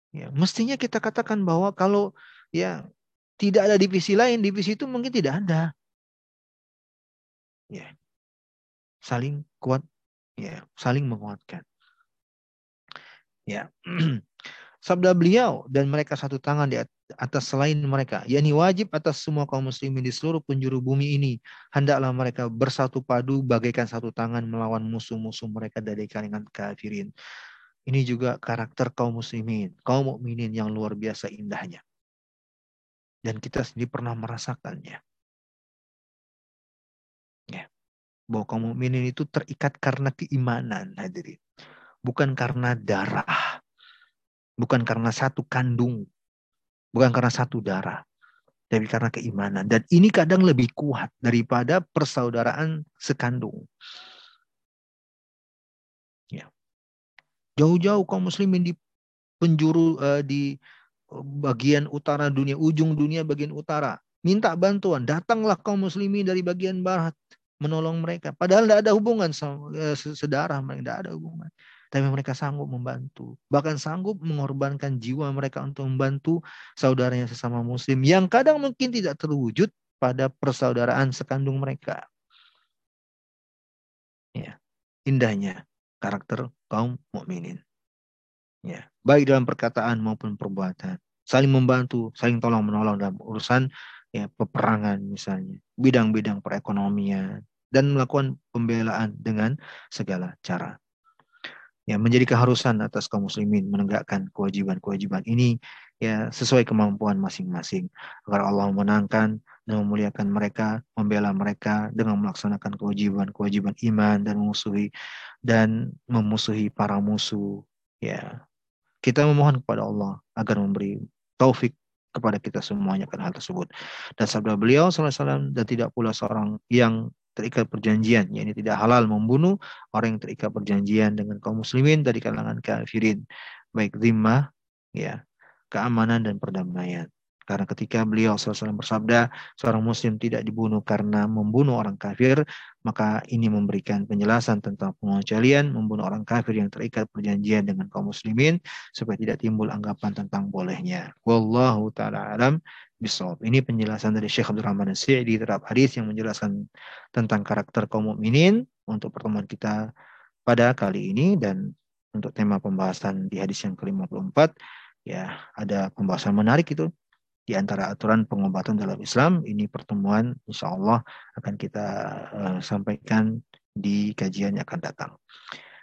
Ya, mestinya kita katakan bahwa kalau ya tidak ada divisi lain, divisi itu mungkin tidak ada. Ya. Saling kuat, ya, saling menguatkan. Ya. Sabda beliau dan mereka satu tangan di atas selain mereka, yakni wajib atas semua kaum muslimin di seluruh penjuru bumi ini. Hendaklah mereka bersatu padu bagaikan satu tangan melawan musuh-musuh mereka dari kalangan kafirin. Ini juga karakter kaum muslimin, kaum mukminin yang luar biasa indahnya. Dan kita sendiri pernah merasakannya. Bahwa kaum mukminin itu terikat karena keimanan hadirin. Bukan karena darah Bukan karena satu kandung. Bukan karena satu darah. Tapi karena keimanan. Dan ini kadang lebih kuat daripada persaudaraan sekandung. Ya. Jauh-jauh kaum muslimin di penjuru uh, di bagian utara dunia, ujung dunia bagian utara. Minta bantuan, datanglah kaum muslimin dari bagian barat menolong mereka. Padahal tidak ada hubungan uh, sedarah, tidak ada hubungan tapi mereka sanggup membantu. Bahkan sanggup mengorbankan jiwa mereka untuk membantu saudaranya sesama muslim yang kadang mungkin tidak terwujud pada persaudaraan sekandung mereka. Ya, indahnya karakter kaum mukminin. Ya, baik dalam perkataan maupun perbuatan, saling membantu, saling tolong menolong dalam urusan ya peperangan misalnya, bidang-bidang perekonomian dan melakukan pembelaan dengan segala cara ya menjadi keharusan atas kaum muslimin menegakkan kewajiban-kewajiban ini ya sesuai kemampuan masing-masing agar Allah menangkan dan memuliakan mereka, membela mereka dengan melaksanakan kewajiban-kewajiban iman dan memusuhi dan memusuhi para musuh ya. Kita memohon kepada Allah agar memberi taufik kepada kita semuanya akan hal tersebut. Dan sabda beliau SAW dan tidak pula seorang yang terikat perjanjian, yakni tidak halal membunuh orang yang terikat perjanjian dengan kaum muslimin dari kalangan kafirin, baik zimmah, ya, keamanan dan perdamaian. Karena ketika beliau SAW bersabda, seorang muslim tidak dibunuh karena membunuh orang kafir, maka ini memberikan penjelasan tentang pengecualian membunuh orang kafir yang terikat perjanjian dengan kaum muslimin, supaya tidak timbul anggapan tentang bolehnya. Wallahu ta'ala alam bisawab. Ini penjelasan dari Syekh Abdul Rahman Sa'idi terhadap hadis yang menjelaskan tentang karakter kaum mukminin untuk pertemuan kita pada kali ini dan untuk tema pembahasan di hadis yang ke-54 ya ada pembahasan menarik itu di antara aturan pengobatan dalam Islam. Ini pertemuan insya Allah akan kita uh, sampaikan di kajian yang akan datang.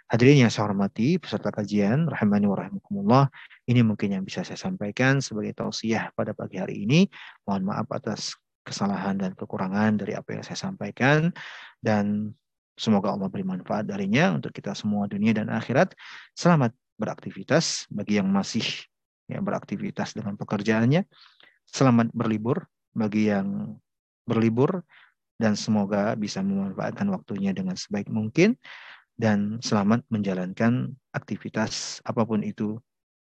Hadirin yang saya hormati, peserta kajian, rahimani wa ini mungkin yang bisa saya sampaikan sebagai tausiah pada pagi hari ini. Mohon maaf atas kesalahan dan kekurangan dari apa yang saya sampaikan. Dan semoga Allah beri manfaat darinya untuk kita semua dunia dan akhirat. Selamat beraktivitas bagi yang masih ya, beraktivitas dengan pekerjaannya. Selamat berlibur bagi yang berlibur dan semoga bisa memanfaatkan waktunya dengan sebaik mungkin dan selamat menjalankan aktivitas apa pun itu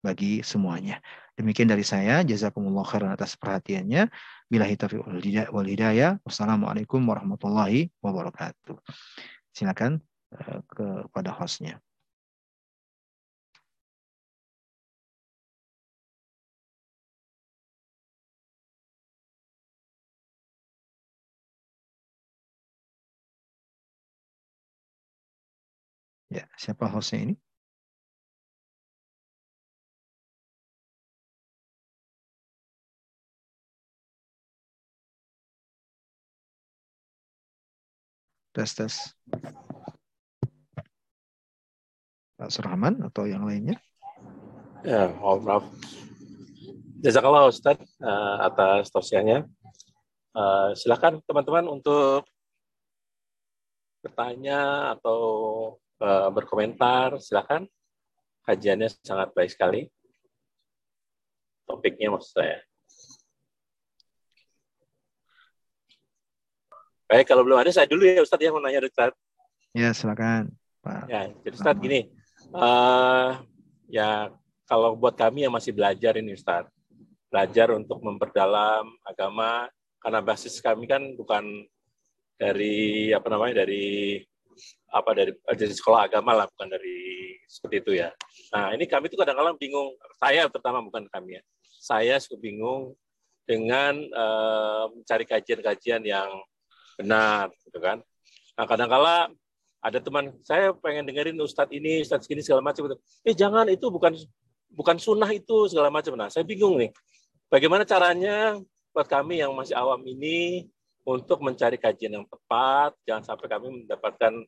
bagi semuanya. Demikian dari saya, jazakumullah khairan atas perhatiannya. Bilahi taufiq wal hidayah. Wassalamualaikum warahmatullahi wabarakatuh. Silakan uh, kepada hostnya. Ya, siapa hostnya ini? Tes tes. Pak Surahman atau yang lainnya? Ya, maaf. Jazakallah Ustaz uh, atas tausiahnya. Uh, silakan teman-teman untuk bertanya atau uh, berkomentar, silakan. Kajiannya sangat baik sekali. Topiknya maksud saya. Baik, kalau belum ada saya dulu ya Ustadz yang mau nanya Ustadz. Ya, silakan. Pak. Ya, jadi Ustadz gini, uh, ya kalau buat kami yang masih belajar ini Ustadz, belajar untuk memperdalam agama, karena basis kami kan bukan dari apa namanya dari apa dari dari sekolah agama lah bukan dari seperti itu ya. Nah ini kami itu kadang-kadang bingung. Saya terutama bukan kami ya. Saya suka bingung dengan uh, mencari kajian-kajian yang benar, gitu kan. Nah kadang-kala ada teman saya pengen dengerin Ustadz ini, Ustadz ini segala macam. Eh jangan itu bukan bukan sunnah itu segala macam. Nah saya bingung nih, bagaimana caranya buat kami yang masih awam ini untuk mencari kajian yang tepat, jangan sampai kami mendapatkan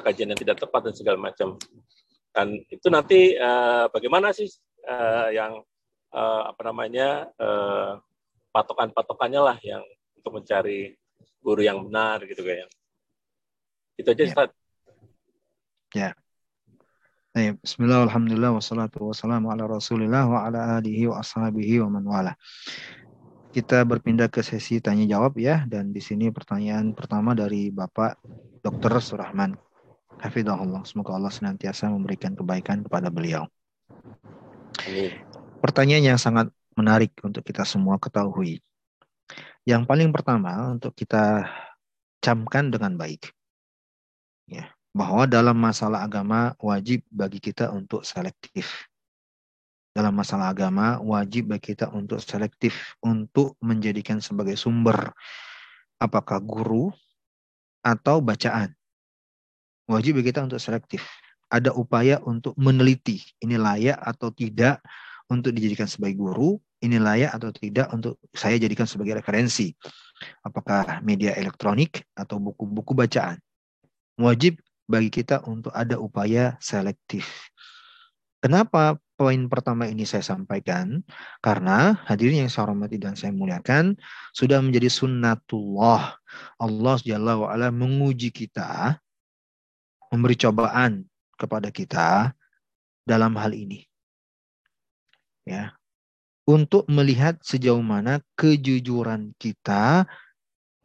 kajian yang tidak tepat dan segala macam. Dan itu nanti uh, bagaimana sih uh, yang uh, apa namanya uh, patokan-patokannya lah yang untuk mencari guru yang benar gitu kayak. Itu aja ya. Ustaz. Ya. Baik, bismillah, alhamdulillah, wassalatu wassalamu ala rasulillah wa ala alihi wa ashabihi wa man wala. Kita berpindah ke sesi tanya jawab ya, dan di sini pertanyaan pertama dari Bapak Dr. Surahman. Hafidahullah, semoga Allah senantiasa memberikan kebaikan kepada beliau. Pertanyaan yang sangat menarik untuk kita semua ketahui. Yang paling pertama untuk kita camkan dengan baik. Ya, bahwa dalam masalah agama wajib bagi kita untuk selektif. Dalam masalah agama wajib bagi kita untuk selektif untuk menjadikan sebagai sumber apakah guru atau bacaan. Wajib bagi kita untuk selektif. Ada upaya untuk meneliti ini layak atau tidak untuk dijadikan sebagai guru, ini layak atau tidak untuk saya jadikan sebagai referensi. Apakah media elektronik atau buku-buku bacaan. Wajib bagi kita untuk ada upaya selektif. Kenapa poin pertama ini saya sampaikan? Karena hadirin yang saya hormati dan saya muliakan, sudah menjadi sunnatullah. Allah Jalla wa'ala menguji kita, memberi cobaan kepada kita dalam hal ini. Ya, untuk melihat sejauh mana kejujuran kita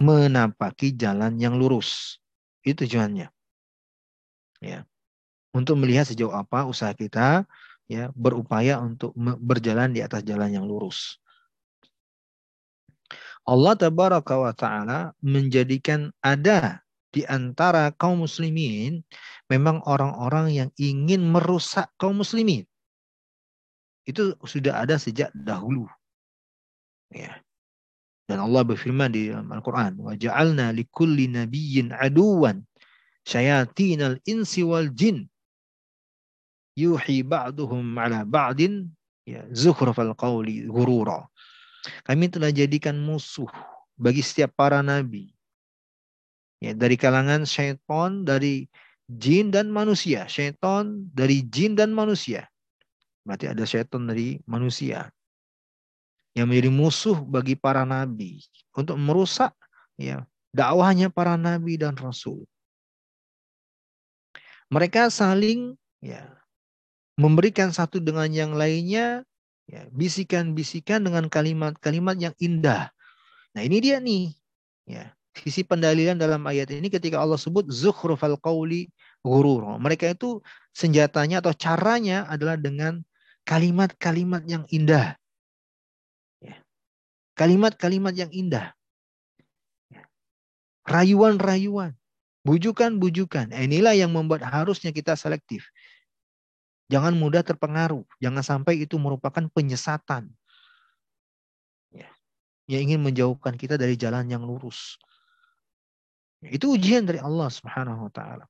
menapaki jalan yang lurus. Itu tujuannya ya untuk melihat sejauh apa usaha kita ya berupaya untuk berjalan di atas jalan yang lurus. Allah tabaraka wa taala menjadikan ada di antara kaum muslimin memang orang-orang yang ingin merusak kaum muslimin. Itu sudah ada sejak dahulu. Ya. Dan Allah berfirman di Al-Qur'an, "Wa ja'alna likulli nabiyyin aduwan syayatinal insi wal jin yuhi ba'duhum ala ba'din ya zukhrafal qawli gurura. Kami telah jadikan musuh bagi setiap para nabi. Ya, dari kalangan syaitan, dari jin dan manusia. Syaitan dari jin dan manusia. Berarti ada syaitan dari manusia. Yang menjadi musuh bagi para nabi. Untuk merusak ya dakwahnya para nabi dan rasul. Mereka saling ya memberikan satu dengan yang lainnya ya bisikan-bisikan dengan kalimat-kalimat yang indah. Nah, ini dia nih. Ya, sisi pendalilan dalam ayat ini ketika Allah sebut zukhrufal qauli ghurur. Mereka itu senjatanya atau caranya adalah dengan kalimat-kalimat yang indah. Ya. Kalimat-kalimat yang indah. Ya. Rayuan-rayuan. Bujukan-bujukan. Eh, inilah yang membuat harusnya kita selektif. Jangan mudah terpengaruh. Jangan sampai itu merupakan penyesatan. Ya. Yang ingin menjauhkan kita dari jalan yang lurus. Itu ujian dari Allah Subhanahu wa taala.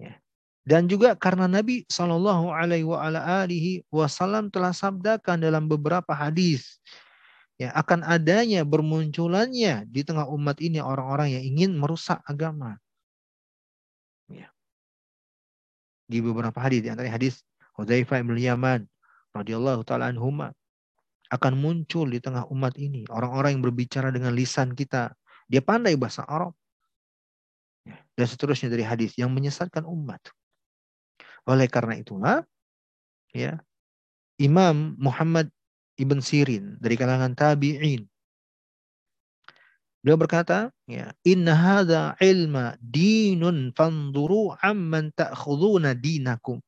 Ya. Dan juga karena Nabi Shallallahu alaihi wasallam telah sabdakan dalam beberapa hadis ya akan adanya bermunculannya di tengah umat ini orang-orang yang ingin merusak agama. Ya. Di beberapa hadis di antara hadis Hudzaifah bin Yaman radhiyallahu taala anhuma akan muncul di tengah umat ini orang-orang yang berbicara dengan lisan kita. Dia pandai bahasa Arab. Dan seterusnya dari hadis yang menyesatkan umat. Oleh karena itulah ya Imam Muhammad Ibn Sirin dari kalangan tabi'in Beliau berkata, ya, inna hadza ilma dinun fanduru amman ta'khuduna dinakum.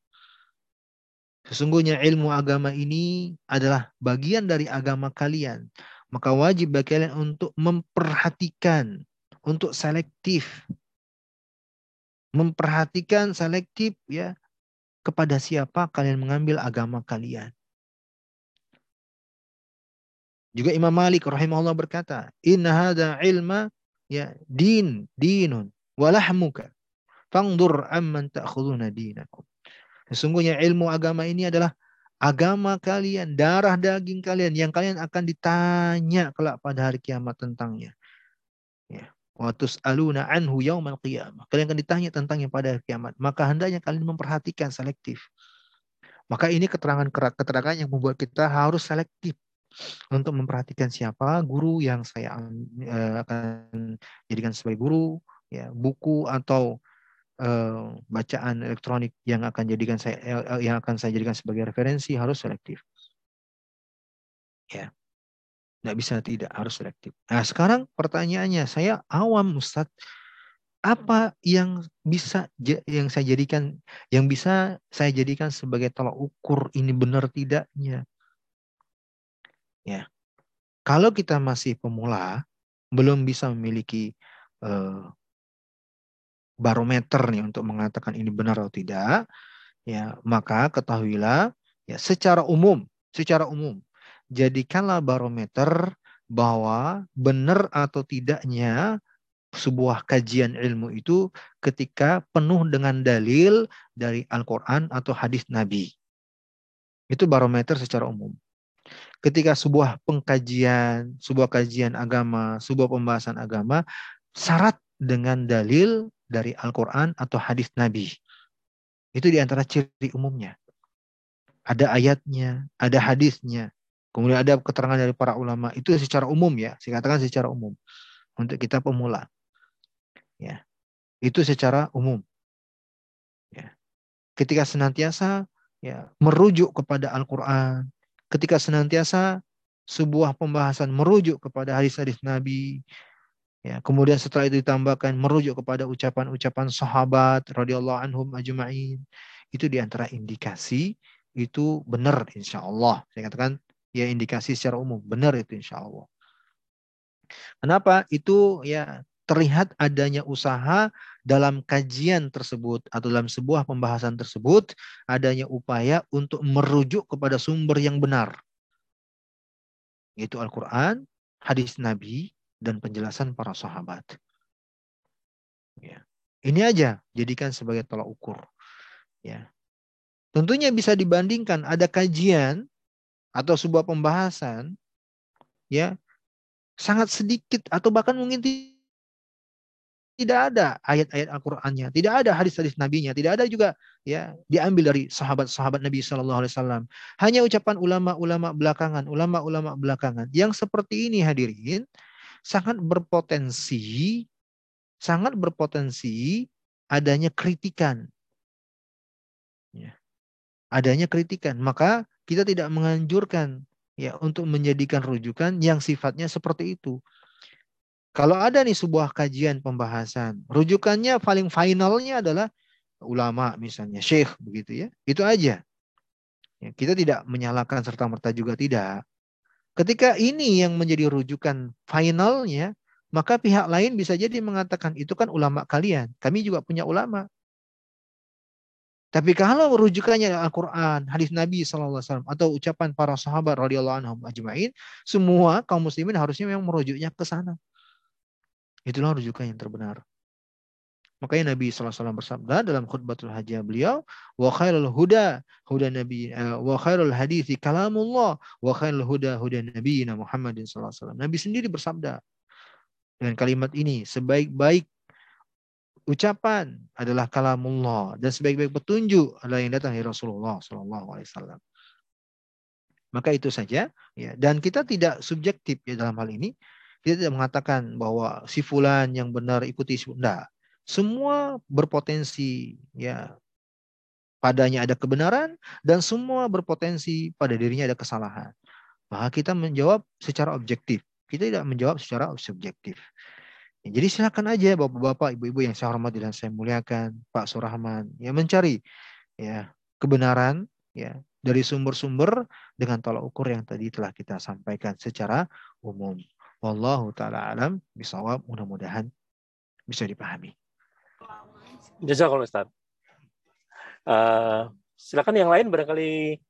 Sesungguhnya ilmu agama ini adalah bagian dari agama kalian. Maka wajib bagi kalian untuk memperhatikan, untuk selektif. Memperhatikan selektif ya kepada siapa kalian mengambil agama kalian. Juga Imam Malik rahimahullah berkata, "Inna hadza ilma ya din dinun walahmuka. Fangdur amman ta'khuduna dinakum." Sesungguhnya ilmu agama ini adalah agama kalian, darah daging kalian yang kalian akan ditanya kelak pada hari kiamat tentangnya. Ya. Watus aluna anhu yaumal qiyamah. Kalian akan ditanya tentang yang pada kiamat. Maka hendaknya kalian memperhatikan selektif. Maka ini keterangan keterangan yang membuat kita harus selektif untuk memperhatikan siapa guru yang saya uh, akan jadikan sebagai guru, ya buku atau uh, bacaan elektronik yang akan jadikan saya uh, yang akan saya jadikan sebagai referensi harus selektif. Ya. Nggak bisa tidak, harus selektif. Nah sekarang pertanyaannya, saya awam Ustadz, apa yang bisa yang saya jadikan yang bisa saya jadikan sebagai tolak ukur ini benar tidaknya ya kalau kita masih pemula belum bisa memiliki eh, barometer nih untuk mengatakan ini benar atau tidak ya maka ketahuilah ya secara umum secara umum jadikanlah barometer bahwa benar atau tidaknya sebuah kajian ilmu itu ketika penuh dengan dalil dari Al-Quran atau hadis Nabi. Itu barometer secara umum. Ketika sebuah pengkajian, sebuah kajian agama, sebuah pembahasan agama, syarat dengan dalil dari Al-Quran atau hadis Nabi. Itu di antara ciri umumnya. Ada ayatnya, ada hadisnya, Kemudian ada keterangan dari para ulama. Itu secara umum ya, saya katakan secara umum untuk kita pemula. Ya. Itu secara umum. Ya. Ketika senantiasa ya merujuk kepada Al-Qur'an, ketika senantiasa sebuah pembahasan merujuk kepada hadis-hadis Nabi, ya, kemudian setelah itu ditambahkan merujuk kepada ucapan-ucapan sahabat radhiyallahu anhum ajma'in. Itu di antara indikasi itu benar insya Allah. Saya katakan ya indikasi secara umum. Benar itu insya Allah. Kenapa? Itu ya terlihat adanya usaha dalam kajian tersebut atau dalam sebuah pembahasan tersebut adanya upaya untuk merujuk kepada sumber yang benar. Yaitu Al-Quran, hadis Nabi, dan penjelasan para sahabat. Ya. Ini aja jadikan sebagai tolak ukur. Ya. Tentunya bisa dibandingkan ada kajian atau sebuah pembahasan ya sangat sedikit atau bahkan mungkin tidak ada ayat-ayat Al-Qur'annya, tidak ada hadis-hadis nabinya, tidak ada juga ya diambil dari sahabat-sahabat Nabi Shallallahu alaihi wasallam. Hanya ucapan ulama-ulama belakangan, ulama-ulama belakangan yang seperti ini hadirin sangat berpotensi sangat berpotensi adanya kritikan. Ya. Adanya kritikan. Maka kita tidak menganjurkan ya untuk menjadikan rujukan yang sifatnya seperti itu. Kalau ada nih sebuah kajian pembahasan, rujukannya paling finalnya adalah ulama misalnya, syekh begitu ya. Itu aja. Ya, kita tidak menyalahkan serta merta juga tidak. Ketika ini yang menjadi rujukan finalnya, maka pihak lain bisa jadi mengatakan itu kan ulama kalian. Kami juga punya ulama. Tapi kalau rujukannya Al-Quran, hadis Nabi SAW, atau ucapan para sahabat radhiyallahu anhum ajma'in, semua kaum muslimin harusnya memang merujuknya ke sana. Itulah rujukan yang terbenar. Makanya Nabi SAW bersabda dalam khutbatul hajjah beliau, wa khairul huda huda Nabi uh, wa khairul hadithi kalamullah wa khairul huda huda Nabi Muhammadin SAW. Nabi sendiri bersabda dengan kalimat ini, sebaik-baik ucapan adalah kalamullah dan sebaik-baik petunjuk adalah yang datang dari Rasulullah Shallallahu Alaihi Wasallam. Maka itu saja, ya. Dan kita tidak subjektif ya dalam hal ini. Kita tidak mengatakan bahwa si fulan yang benar ikuti Sunda. Semua berpotensi ya padanya ada kebenaran dan semua berpotensi pada dirinya ada kesalahan. Maka kita menjawab secara objektif. Kita tidak menjawab secara subjektif. Jadi silakan aja bapak-bapak, ibu-ibu yang saya hormati dan saya muliakan, Pak Surahman, ya mencari ya kebenaran ya dari sumber-sumber dengan tolak ukur yang tadi telah kita sampaikan secara umum. Wallahu taala alam bisawab mudah-mudahan bisa dipahami. Jazakallah Ustaz. Uh, silakan yang lain barangkali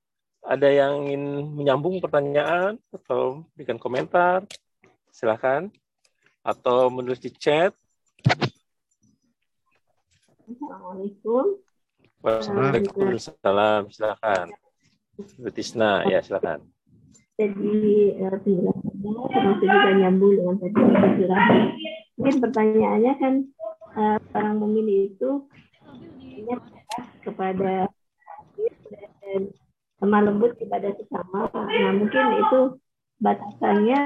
ada yang ingin menyambung pertanyaan atau berikan komentar. Silakan. Atau menulis di chat. Assalamualaikum. Waalaikumsalam. Silakan. Bu Tisna, ya silakan. Jadi penjelasannya termasuk juga nyambung dengan tadi penjelasan. Mungkin pertanyaannya kan uh, orang memilih itu kepada dan lemah lembut kepada sesama. Nah mungkin itu batasannya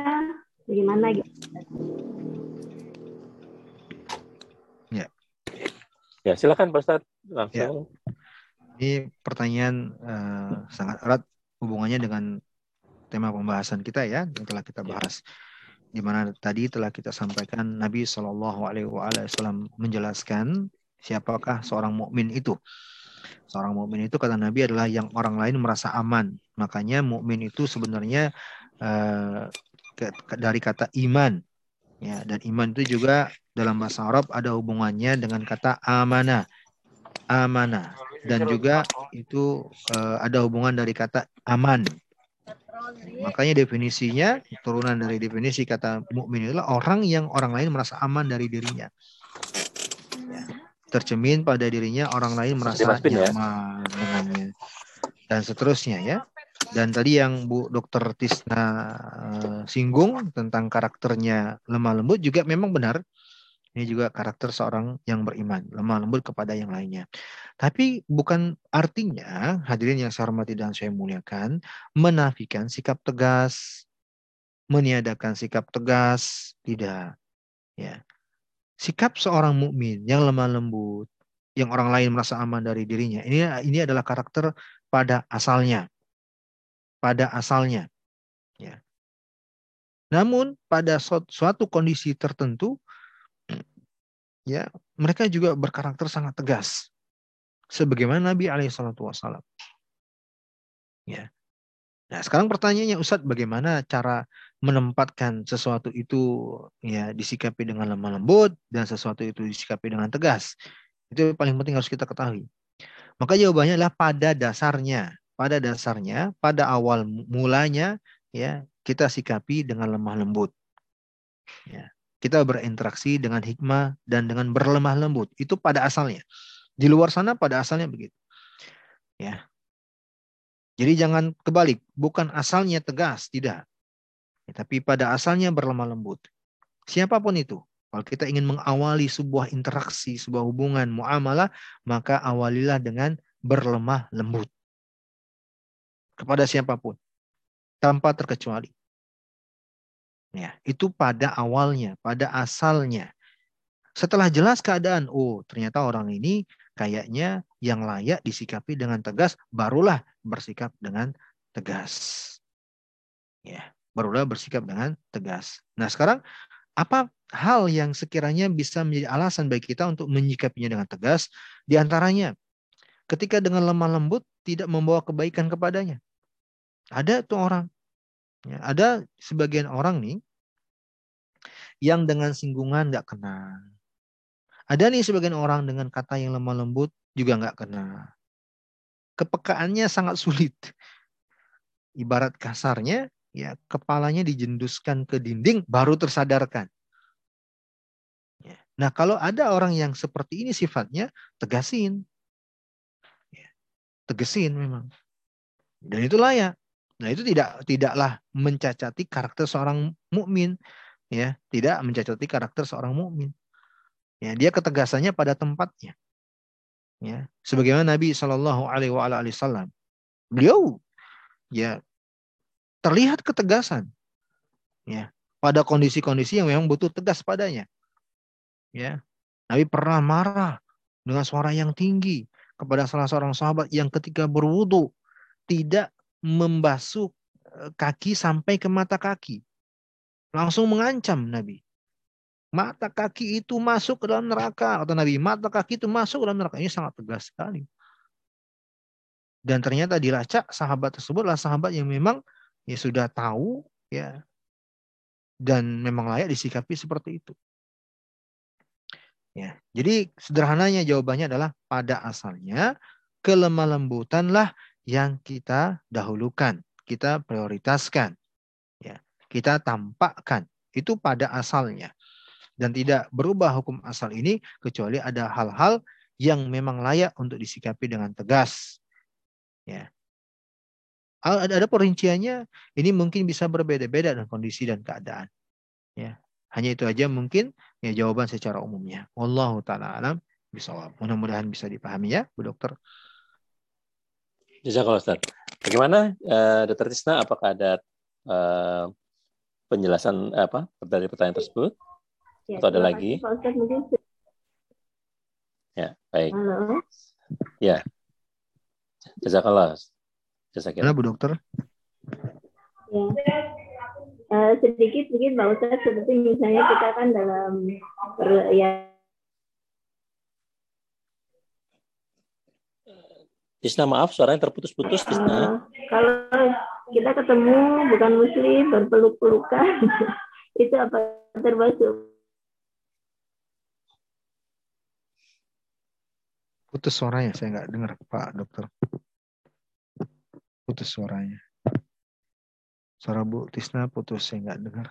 bagaimana gitu. Ya silakan Pak Ustadz langsung. Ya. Ini pertanyaan uh, sangat erat hubungannya dengan tema pembahasan kita ya yang telah kita ya. bahas. Di mana tadi telah kita sampaikan Nabi Shallallahu Alaihi Wasallam menjelaskan siapakah seorang mukmin itu. Seorang mukmin itu kata Nabi adalah yang orang lain merasa aman. Makanya mukmin itu sebenarnya uh, ke, ke, dari kata iman. Ya, dan iman itu juga dalam bahasa Arab ada hubungannya dengan kata amanah. Amanah dan juga itu uh, ada hubungan dari kata aman. Makanya definisinya turunan dari definisi kata mukmin adalah orang yang orang lain merasa aman dari dirinya. Ya. Tercemin pada dirinya orang lain merasa ya. nyaman ya. dengannya dan seterusnya ya. Dan tadi yang Bu Dokter Tisna uh, singgung tentang karakternya lemah lembut juga memang benar. Ini juga karakter seorang yang beriman, lemah lembut kepada yang lainnya. Tapi bukan artinya hadirin yang saya hormati dan saya muliakan menafikan sikap tegas, meniadakan sikap tegas, tidak. Ya. Sikap seorang mukmin yang lemah lembut, yang orang lain merasa aman dari dirinya, ini ini adalah karakter pada asalnya. Pada asalnya. Ya. Namun pada suatu kondisi tertentu ya mereka juga berkarakter sangat tegas. Sebagaimana Nabi alaihissalatu wassalam. Ya. Nah sekarang pertanyaannya Ustadz bagaimana cara menempatkan sesuatu itu ya disikapi dengan lemah lembut dan sesuatu itu disikapi dengan tegas? Itu paling penting harus kita ketahui. Maka jawabannya adalah pada dasarnya. Pada dasarnya pada awal mulanya ya kita sikapi dengan lemah lembut. Ya kita berinteraksi dengan hikmah dan dengan berlemah lembut. Itu pada asalnya. Di luar sana pada asalnya begitu. Ya. Jadi jangan kebalik, bukan asalnya tegas, tidak. Ya, tapi pada asalnya berlemah lembut. Siapa pun itu, kalau kita ingin mengawali sebuah interaksi, sebuah hubungan muamalah, maka awalilah dengan berlemah lembut. Kepada siapa pun. Tanpa terkecuali. Ya, itu pada awalnya, pada asalnya. Setelah jelas keadaan, oh ternyata orang ini kayaknya yang layak disikapi dengan tegas, barulah bersikap dengan tegas. Ya, barulah bersikap dengan tegas. Nah sekarang apa hal yang sekiranya bisa menjadi alasan bagi kita untuk menyikapinya dengan tegas? Di antaranya, ketika dengan lemah lembut tidak membawa kebaikan kepadanya. Ada tuh orang Ya, ada sebagian orang nih yang dengan singgungan nggak kena. Ada nih sebagian orang dengan kata yang lemah lembut juga nggak kena. Kepekaannya sangat sulit. Ibarat kasarnya, ya kepalanya dijenduskan ke dinding baru tersadarkan. Ya. Nah kalau ada orang yang seperti ini sifatnya, tegasin. Ya. Tegesin memang. Dan itu layak. Nah, itu tidak tidaklah mencacati karakter seorang mukmin, ya, tidak mencacati karakter seorang mukmin. Ya, dia ketegasannya pada tempatnya. Ya, sebagaimana Nabi Shallallahu alaihi wasallam. Beliau ya terlihat ketegasan. Ya, pada kondisi-kondisi yang memang butuh tegas padanya. Ya. Nabi pernah marah dengan suara yang tinggi kepada salah seorang sahabat yang ketika berwudu tidak membasuh eh, kaki sampai ke mata kaki. Langsung mengancam Nabi. Mata kaki itu masuk ke dalam neraka. Kata Nabi, mata kaki itu masuk ke dalam neraka. Ini sangat tegas sekali. Dan ternyata dilacak sahabat tersebut adalah sahabat yang memang ya sudah tahu ya dan memang layak disikapi seperti itu. Ya. Jadi sederhananya jawabannya adalah pada asalnya kelemah lembutanlah yang kita dahulukan, kita prioritaskan. Ya. Kita tampakkan. Itu pada asalnya. Dan tidak berubah hukum asal ini kecuali ada hal-hal yang memang layak untuk disikapi dengan tegas. Ya. Ada, ada perinciannya, ini mungkin bisa berbeda-beda dengan kondisi dan keadaan. Ya. Hanya itu aja mungkin ya jawaban secara umumnya. Wallahu taala alam. Mudah-mudahan bisa dipahami ya, Bu Dokter. Jazakallah Ustaz. Bagaimana uh, Dokter Tisna apakah ada uh, penjelasan apa dari pertanyaan tersebut? Ya, Atau ada lagi? Pak Ustaz, mungkin... Ya, baik. Halo. Ya. Jazakallah. Jazakallah. Bu Dokter. Ya. Uh, sedikit mungkin Pak Ustadz seperti misalnya kita kan dalam per, ya Tisna maaf suaranya terputus-putus Tisna. Uh, kalau kita ketemu bukan muslim berpeluk-pelukan itu apa termasuk? Putus suaranya saya nggak dengar Pak Dokter. Putus suaranya. Suara Bu Tisna putus, saya nggak dengar.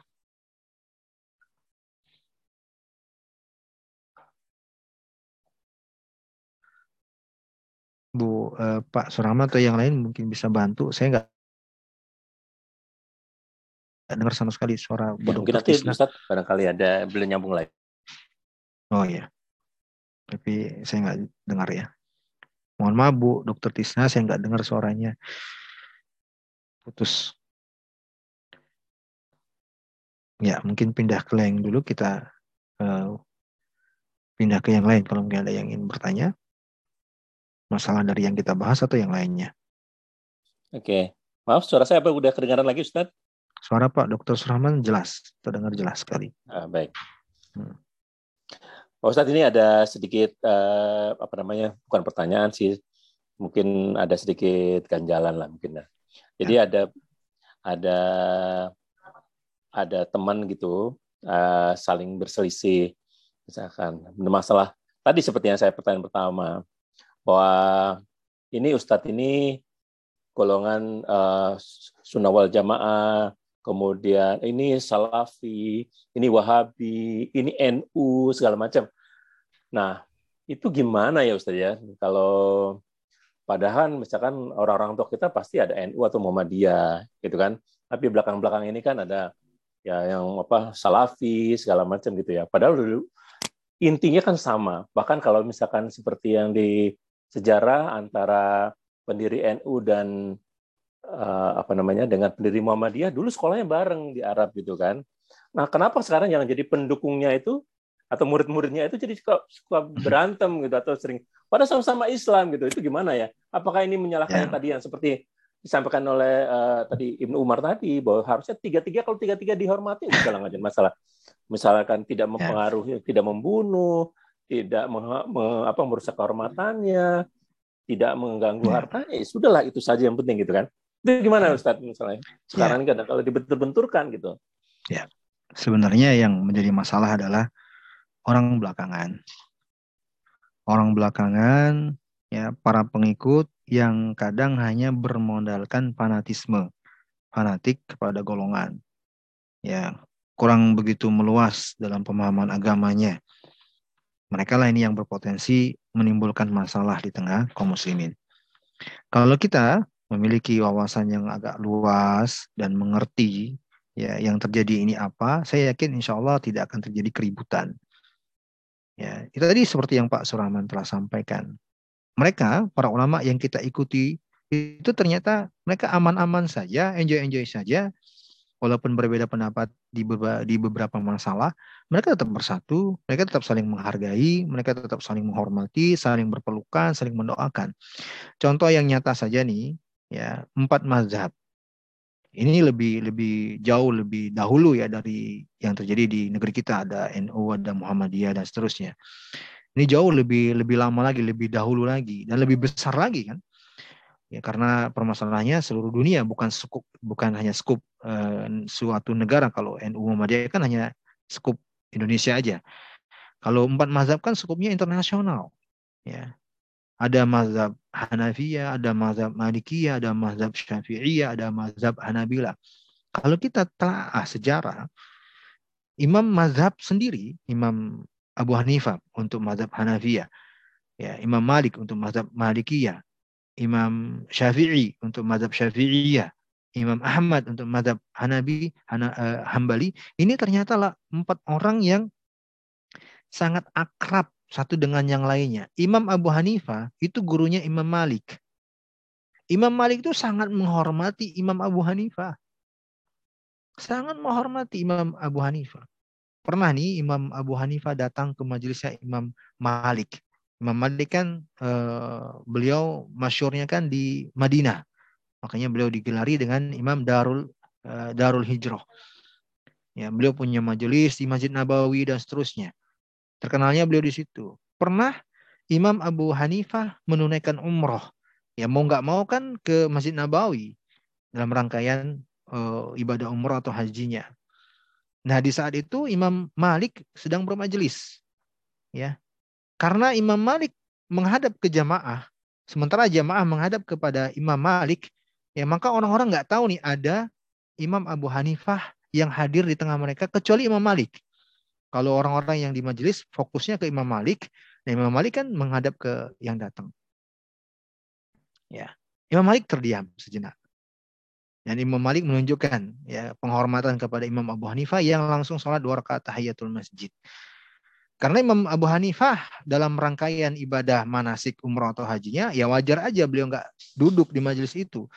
Bu eh, Pak Surama atau yang lain mungkin bisa bantu. Saya nggak dengar sama sekali suara Bu ya, Mungkin nanti Tisna. Ustaz barangkali ada belum nyambung lagi. Oh iya. Tapi saya nggak dengar ya. Mohon maaf Bu, Dokter Tisna, saya nggak dengar suaranya. Putus. Ya, mungkin pindah ke lain dulu kita uh, pindah ke yang lain kalau mungkin ada yang ingin bertanya masalah dari yang kita bahas atau yang lainnya. Oke, maaf suara saya apa udah kedengaran lagi Ustaz? Suara Pak Dr. Surahman jelas, terdengar jelas sekali. Ah, baik. Hmm. Pak Ustadz ini ada sedikit uh, apa namanya bukan pertanyaan sih, mungkin ada sedikit ganjalan lah mungkin ya. Jadi ya. ada ada ada teman gitu uh, saling berselisih misalkan masalah tadi seperti yang saya pertanyaan pertama bahwa ini Ustadz ini golongan uh, sunnah wal jamaah kemudian ini salafi ini wahabi ini NU segala macam nah itu gimana ya Ustadz ya kalau padahal misalkan orang-orang tua kita pasti ada NU atau Muhammadiyah gitu kan tapi belakang-belakang ini kan ada ya yang apa salafi segala macam gitu ya. Padahal dulu intinya kan sama. Bahkan kalau misalkan seperti yang di sejarah antara pendiri NU dan uh, apa namanya dengan pendiri Muhammadiyah dulu sekolahnya bareng di Arab gitu kan. Nah, kenapa sekarang yang jadi pendukungnya itu atau murid-muridnya itu jadi suka, suka berantem gitu atau sering pada sama-sama Islam gitu. Itu gimana ya? Apakah ini menyalahkan yeah. tadi yang seperti disampaikan oleh uh, tadi Ibnu Umar tadi bahwa harusnya tiga-tiga kalau tiga-tiga dihormati udah jadi masalah. Misalkan tidak ya. mempengaruhi, yeah. tidak membunuh, tidak me, me, apa, merusak kehormatannya, tidak mengganggu yeah. hartanya, ya sudahlah itu saja yang penting gitu kan. Itu gimana ya. Ustaz misalnya? Sekarang yeah. kan kalau dibentur-benturkan gitu. Ya. Sebenarnya yang menjadi masalah adalah orang belakangan. Orang belakangan ya para pengikut yang kadang hanya bermodalkan fanatisme, fanatik kepada golongan. Ya, kurang begitu meluas dalam pemahaman agamanya. Mereka lah ini yang berpotensi menimbulkan masalah di tengah kaum muslimin. Kalau kita memiliki wawasan yang agak luas dan mengerti ya yang terjadi ini apa, saya yakin insya Allah tidak akan terjadi keributan. Ya, itu tadi seperti yang Pak Surahman telah sampaikan mereka para ulama yang kita ikuti itu ternyata mereka aman-aman saja, enjoy-enjoy saja, walaupun berbeda pendapat di beberapa, di beberapa masalah, mereka tetap bersatu, mereka tetap saling menghargai, mereka tetap saling menghormati, saling berpelukan, saling mendoakan. Contoh yang nyata saja nih, ya empat mazhab. Ini lebih lebih jauh lebih dahulu ya dari yang terjadi di negeri kita ada NU, ada Muhammadiyah dan seterusnya. Ini jauh lebih lebih lama lagi, lebih dahulu lagi dan lebih besar lagi kan. Ya karena permasalahannya seluruh dunia bukan skup bukan hanya skup uh, suatu negara kalau NU Muhammadiyah kan hanya skup Indonesia aja. Kalau empat mazhab kan skupnya internasional. Ya. Ada mazhab Hanafiyah, ada mazhab Malikiyah, ada mazhab Syafi'iyah, ada mazhab Hanabila. Kalau kita telah sejarah, Imam mazhab sendiri, Imam Abu Hanifah untuk mazhab Hanafiyah, ya, Imam Malik untuk mazhab Malikiyah, Imam Syafi'i untuk mazhab Syafi'iyah, Imam Ahmad untuk mazhab Hanabi, Hana, uh, Hambali, ini ternyata lah empat orang yang sangat akrab satu dengan yang lainnya. Imam Abu Hanifah itu gurunya Imam Malik. Imam Malik itu sangat menghormati Imam Abu Hanifah. Sangat menghormati Imam Abu Hanifah. Pernah nih Imam Abu Hanifah datang ke majelisnya Imam Malik. Imam Malik kan eh, beliau masyurnya kan di Madinah. Makanya beliau digelari dengan Imam Darul eh, Darul Hijrah. Ya, beliau punya majelis di Masjid Nabawi dan seterusnya. Terkenalnya beliau di situ. Pernah Imam Abu Hanifah menunaikan umroh. Ya mau nggak mau kan ke Masjid Nabawi dalam rangkaian uh, ibadah umroh atau hajinya. Nah di saat itu Imam Malik sedang bermajelis. Ya, karena Imam Malik menghadap ke jamaah, sementara jamaah menghadap kepada Imam Malik, ya maka orang-orang nggak tahu nih ada Imam Abu Hanifah yang hadir di tengah mereka kecuali Imam Malik. Kalau orang-orang yang di majelis fokusnya ke Imam Malik, nah Imam Malik kan menghadap ke yang datang. Ya, Imam Malik terdiam sejenak. Dan Imam Malik menunjukkan ya penghormatan kepada Imam Abu Hanifah yang langsung sholat dua rakaat tahiyatul masjid. Karena Imam Abu Hanifah dalam rangkaian ibadah manasik umroh atau hajinya, ya wajar aja beliau nggak duduk di majelis itu.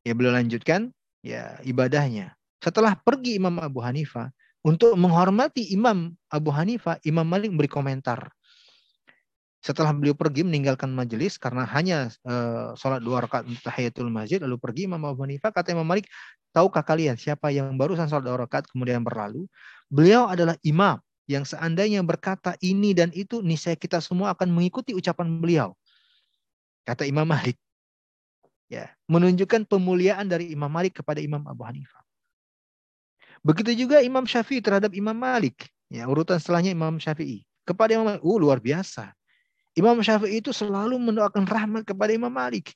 Ya beliau lanjutkan ya ibadahnya. Setelah pergi Imam Abu Hanifah, untuk menghormati Imam Abu Hanifah, Imam Malik memberi komentar. Setelah beliau pergi meninggalkan majelis karena hanya uh, sholat dua rakaat tahiyatul masjid lalu pergi Imam Abu Hanifah kata Imam Malik, tahukah kalian siapa yang barusan sholat dua rakaat kemudian berlalu? Beliau adalah imam yang seandainya berkata ini dan itu niscaya kita semua akan mengikuti ucapan beliau. Kata Imam Malik. Ya, menunjukkan pemuliaan dari Imam Malik kepada Imam Abu Hanifah. Begitu juga Imam Syafi'i terhadap Imam Malik. Ya, urutan setelahnya Imam Syafi'i. Kepada Imam Malik, uh, luar biasa. Imam Syafi'i itu selalu mendoakan rahmat kepada Imam Malik.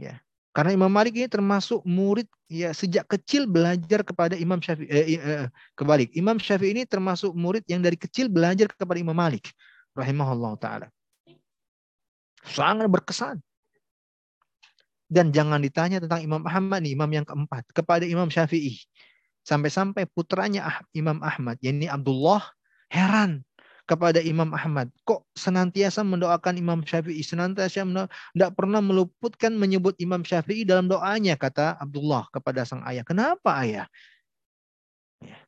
Ya. Karena Imam Malik ini termasuk murid ya sejak kecil belajar kepada Imam Syafi'i eh, eh, kebalik. Imam Syafi'i ini termasuk murid yang dari kecil belajar kepada Imam Malik rahimahullah taala. Sangat berkesan. Dan jangan ditanya tentang Imam Ahmad nih, imam yang keempat. Kepada Imam Syafi'i. Sampai-sampai putranya Imam Ahmad, yakni Abdullah, heran kepada Imam Ahmad. Kok senantiasa mendoakan Imam Syafi'i? Senantiasa tidak pernah meluputkan menyebut Imam Syafi'i dalam doanya, kata Abdullah kepada sang ayah. Kenapa ayah? Ya.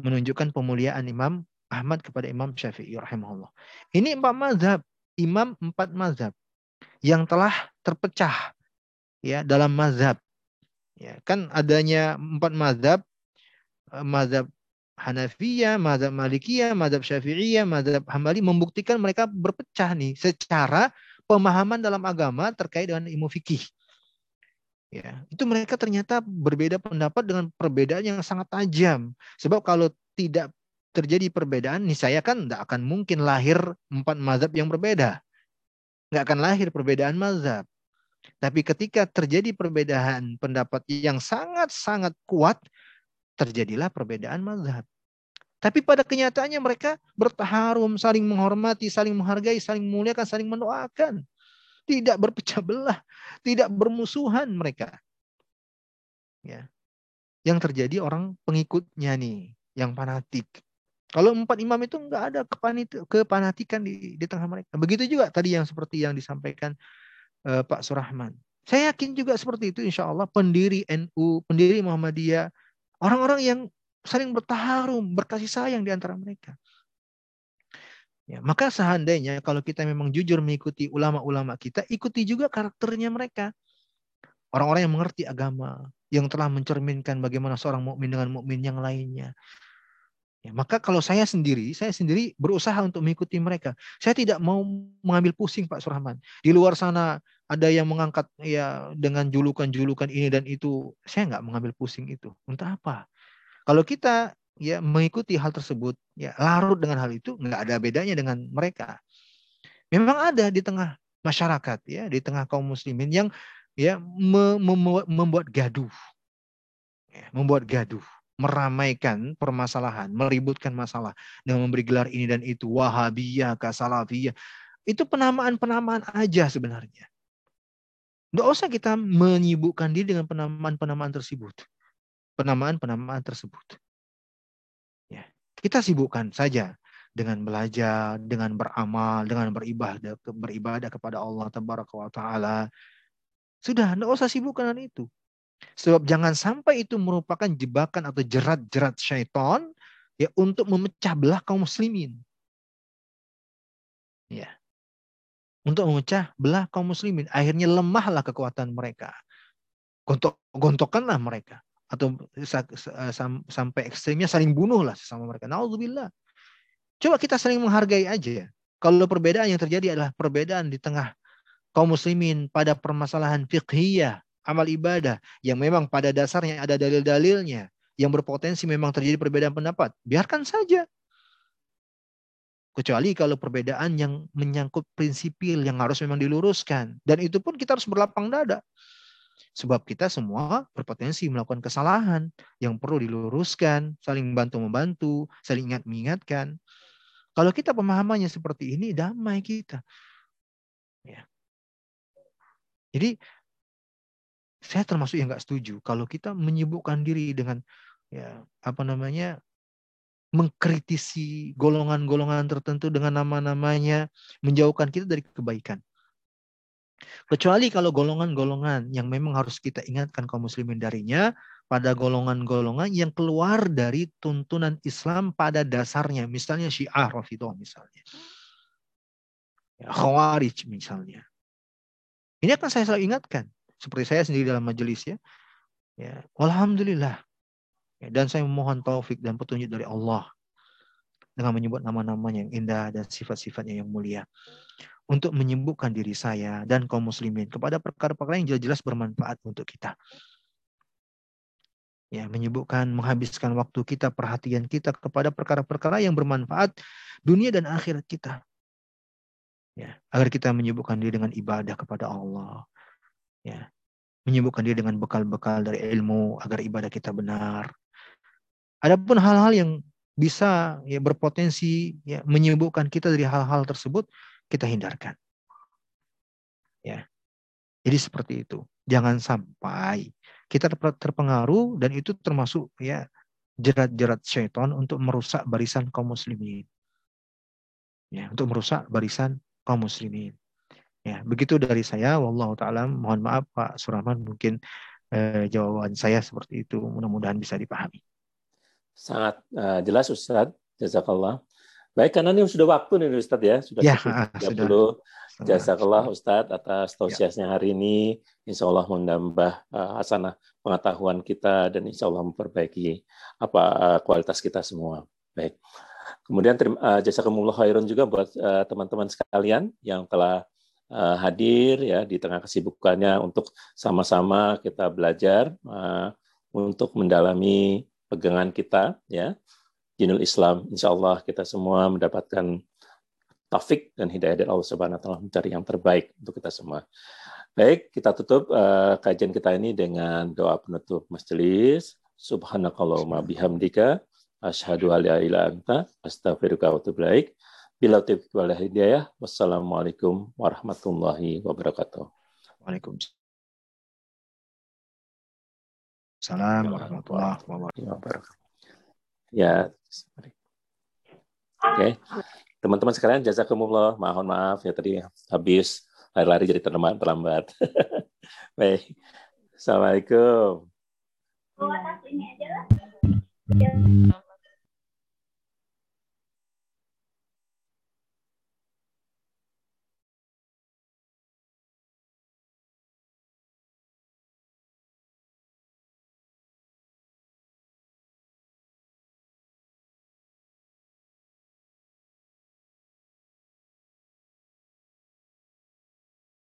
Menunjukkan pemuliaan Imam Ahmad kepada Imam Syafi'i rahimahullah. Ini empat mazhab. Imam empat mazhab yang telah terpecah ya dalam mazhab. Ya, kan adanya empat mazhab, eh, mazhab Hanafiyah, mazhab Malikiyah, mazhab Syafi'iyah, mazhab Hambali membuktikan mereka berpecah nih secara pemahaman dalam agama terkait dengan ilmu fikih. Ya, itu mereka ternyata berbeda pendapat dengan perbedaan yang sangat tajam. Sebab kalau tidak terjadi perbedaan, nih saya kan tidak akan mungkin lahir empat mazhab yang berbeda nggak akan lahir perbedaan mazhab. Tapi ketika terjadi perbedaan pendapat yang sangat-sangat kuat, terjadilah perbedaan mazhab. Tapi pada kenyataannya mereka bertaharum, saling menghormati, saling menghargai, saling memuliakan, saling mendoakan. Tidak berpecah belah, tidak bermusuhan mereka. Ya. Yang terjadi orang pengikutnya nih, yang fanatik. Kalau empat imam itu enggak ada kepanatikan di, di tengah mereka. Begitu juga tadi yang seperti yang disampaikan uh, Pak Surahman. Saya yakin juga seperti itu insya Allah pendiri NU, pendiri Muhammadiyah, orang-orang yang saling bertaharum, berkasih sayang di antara mereka. Ya, maka seandainya kalau kita memang jujur mengikuti ulama-ulama kita, ikuti juga karakternya mereka. Orang-orang yang mengerti agama, yang telah mencerminkan bagaimana seorang mukmin dengan mukmin yang lainnya. Ya, maka kalau saya sendiri, saya sendiri berusaha untuk mengikuti mereka. Saya tidak mau mengambil pusing Pak Surahman. Di luar sana ada yang mengangkat ya dengan julukan-julukan ini dan itu. Saya nggak mengambil pusing itu. Untuk apa? Kalau kita ya mengikuti hal tersebut, ya larut dengan hal itu, nggak ada bedanya dengan mereka. Memang ada di tengah masyarakat ya, di tengah kaum muslimin yang ya membuat, gaduh, ya, membuat gaduh, meramaikan permasalahan, meributkan masalah dengan memberi gelar ini dan itu, Wahabiyah, Kasalafiyah. Itu penamaan-penamaan aja sebenarnya. Tidak usah kita menyibukkan diri dengan penamaan-penamaan tersebut. Penamaan-penamaan tersebut. Ya, kita sibukkan saja dengan belajar, dengan beramal, dengan beribadah, beribadah kepada Allah Taala. Sudah, tidak usah sibukkan dengan itu. Sebab jangan sampai itu merupakan jebakan atau jerat-jerat syaitan ya untuk memecah belah kaum muslimin. Ya untuk memecah belah kaum muslimin. Akhirnya lemahlah kekuatan mereka. Gontok, gontokanlah mereka. Atau sampai ekstrimnya saling bunuhlah sesama mereka. Naudzubillah. Coba kita saling menghargai aja. Kalau perbedaan yang terjadi adalah perbedaan di tengah kaum muslimin pada permasalahan fiqhiyah, amal ibadah, yang memang pada dasarnya ada dalil-dalilnya, yang berpotensi memang terjadi perbedaan pendapat. Biarkan saja. Kecuali kalau perbedaan yang menyangkut prinsipil yang harus memang diluruskan. Dan itu pun kita harus berlapang dada. Sebab kita semua berpotensi melakukan kesalahan yang perlu diluruskan, saling bantu-membantu, saling ingat mengingatkan. Kalau kita pemahamannya seperti ini, damai kita. Ya. Jadi saya termasuk yang nggak setuju kalau kita menyibukkan diri dengan ya apa namanya mengkritisi golongan-golongan tertentu dengan nama-namanya, menjauhkan kita dari kebaikan. Kecuali kalau golongan-golongan yang memang harus kita ingatkan kaum muslimin darinya, pada golongan-golongan yang keluar dari tuntunan Islam pada dasarnya. Misalnya Syiah Rafidah misalnya. Ya, Khawarij misalnya. Ini akan saya selalu ingatkan. Seperti saya sendiri dalam majelis ya. ya Alhamdulillah dan saya memohon taufik dan petunjuk dari Allah dengan menyebut nama-namanya yang indah dan sifat-sifatnya yang mulia untuk menyembuhkan diri saya dan kaum muslimin kepada perkara-perkara yang jelas-jelas bermanfaat untuk kita. Ya, menyebutkan menghabiskan waktu kita, perhatian kita kepada perkara-perkara yang bermanfaat dunia dan akhirat kita. Ya, agar kita menyebutkan diri dengan ibadah kepada Allah. Ya, menyebutkan diri dengan bekal-bekal dari ilmu agar ibadah kita benar. Adapun hal-hal yang bisa ya berpotensi ya menyibukkan kita dari hal-hal tersebut kita hindarkan. Ya. Jadi seperti itu. Jangan sampai kita terpengaruh dan itu termasuk ya jerat-jerat syaitan untuk merusak barisan kaum muslimin. Ya, untuk merusak barisan kaum muslimin. Ya, begitu dari saya wallahu taala mohon maaf Pak Surahman mungkin eh, jawaban saya seperti itu mudah-mudahan bisa dipahami. Sangat uh, jelas Ustaz. Jazakallah. Baik, karena ini sudah waktu nih Ustaz ya. Sudah ya, 30. Sudah. Jazakallah Ustaz atas tausiasnya hari ini. Insya Allah menambah uh, hasanah pengetahuan kita dan insya Allah memperbaiki apa uh, kualitas kita semua. Baik. Kemudian terima uh, jazakumullah khairun juga buat teman-teman uh, sekalian yang telah uh, hadir ya di tengah kesibukannya untuk sama-sama kita belajar uh, untuk mendalami pegangan kita ya dinul Islam insya Allah kita semua mendapatkan taufik dan hidayah dari Allah Subhanahu wa taala mencari yang terbaik untuk kita semua. Baik, kita tutup uh, kajian kita ini dengan doa penutup majelis. Subhanakallahumma bihamdika asyhadu an la ilaha anta astaghfiruka wa atubu ilaik. Bila taufiq wal hidayah. Wassalamualaikum warahmatullahi wabarakatuh. Waalaikumsalam. Assalamualaikum warahmatullahi wabarakatuh. Ya, Oke, okay. teman-teman sekalian, jazakumullah. Mohon maaf ya tadi habis lari-lari jadi terlambat. terlambat. Baik, assalamualaikum. Oh, atas ini aja lah.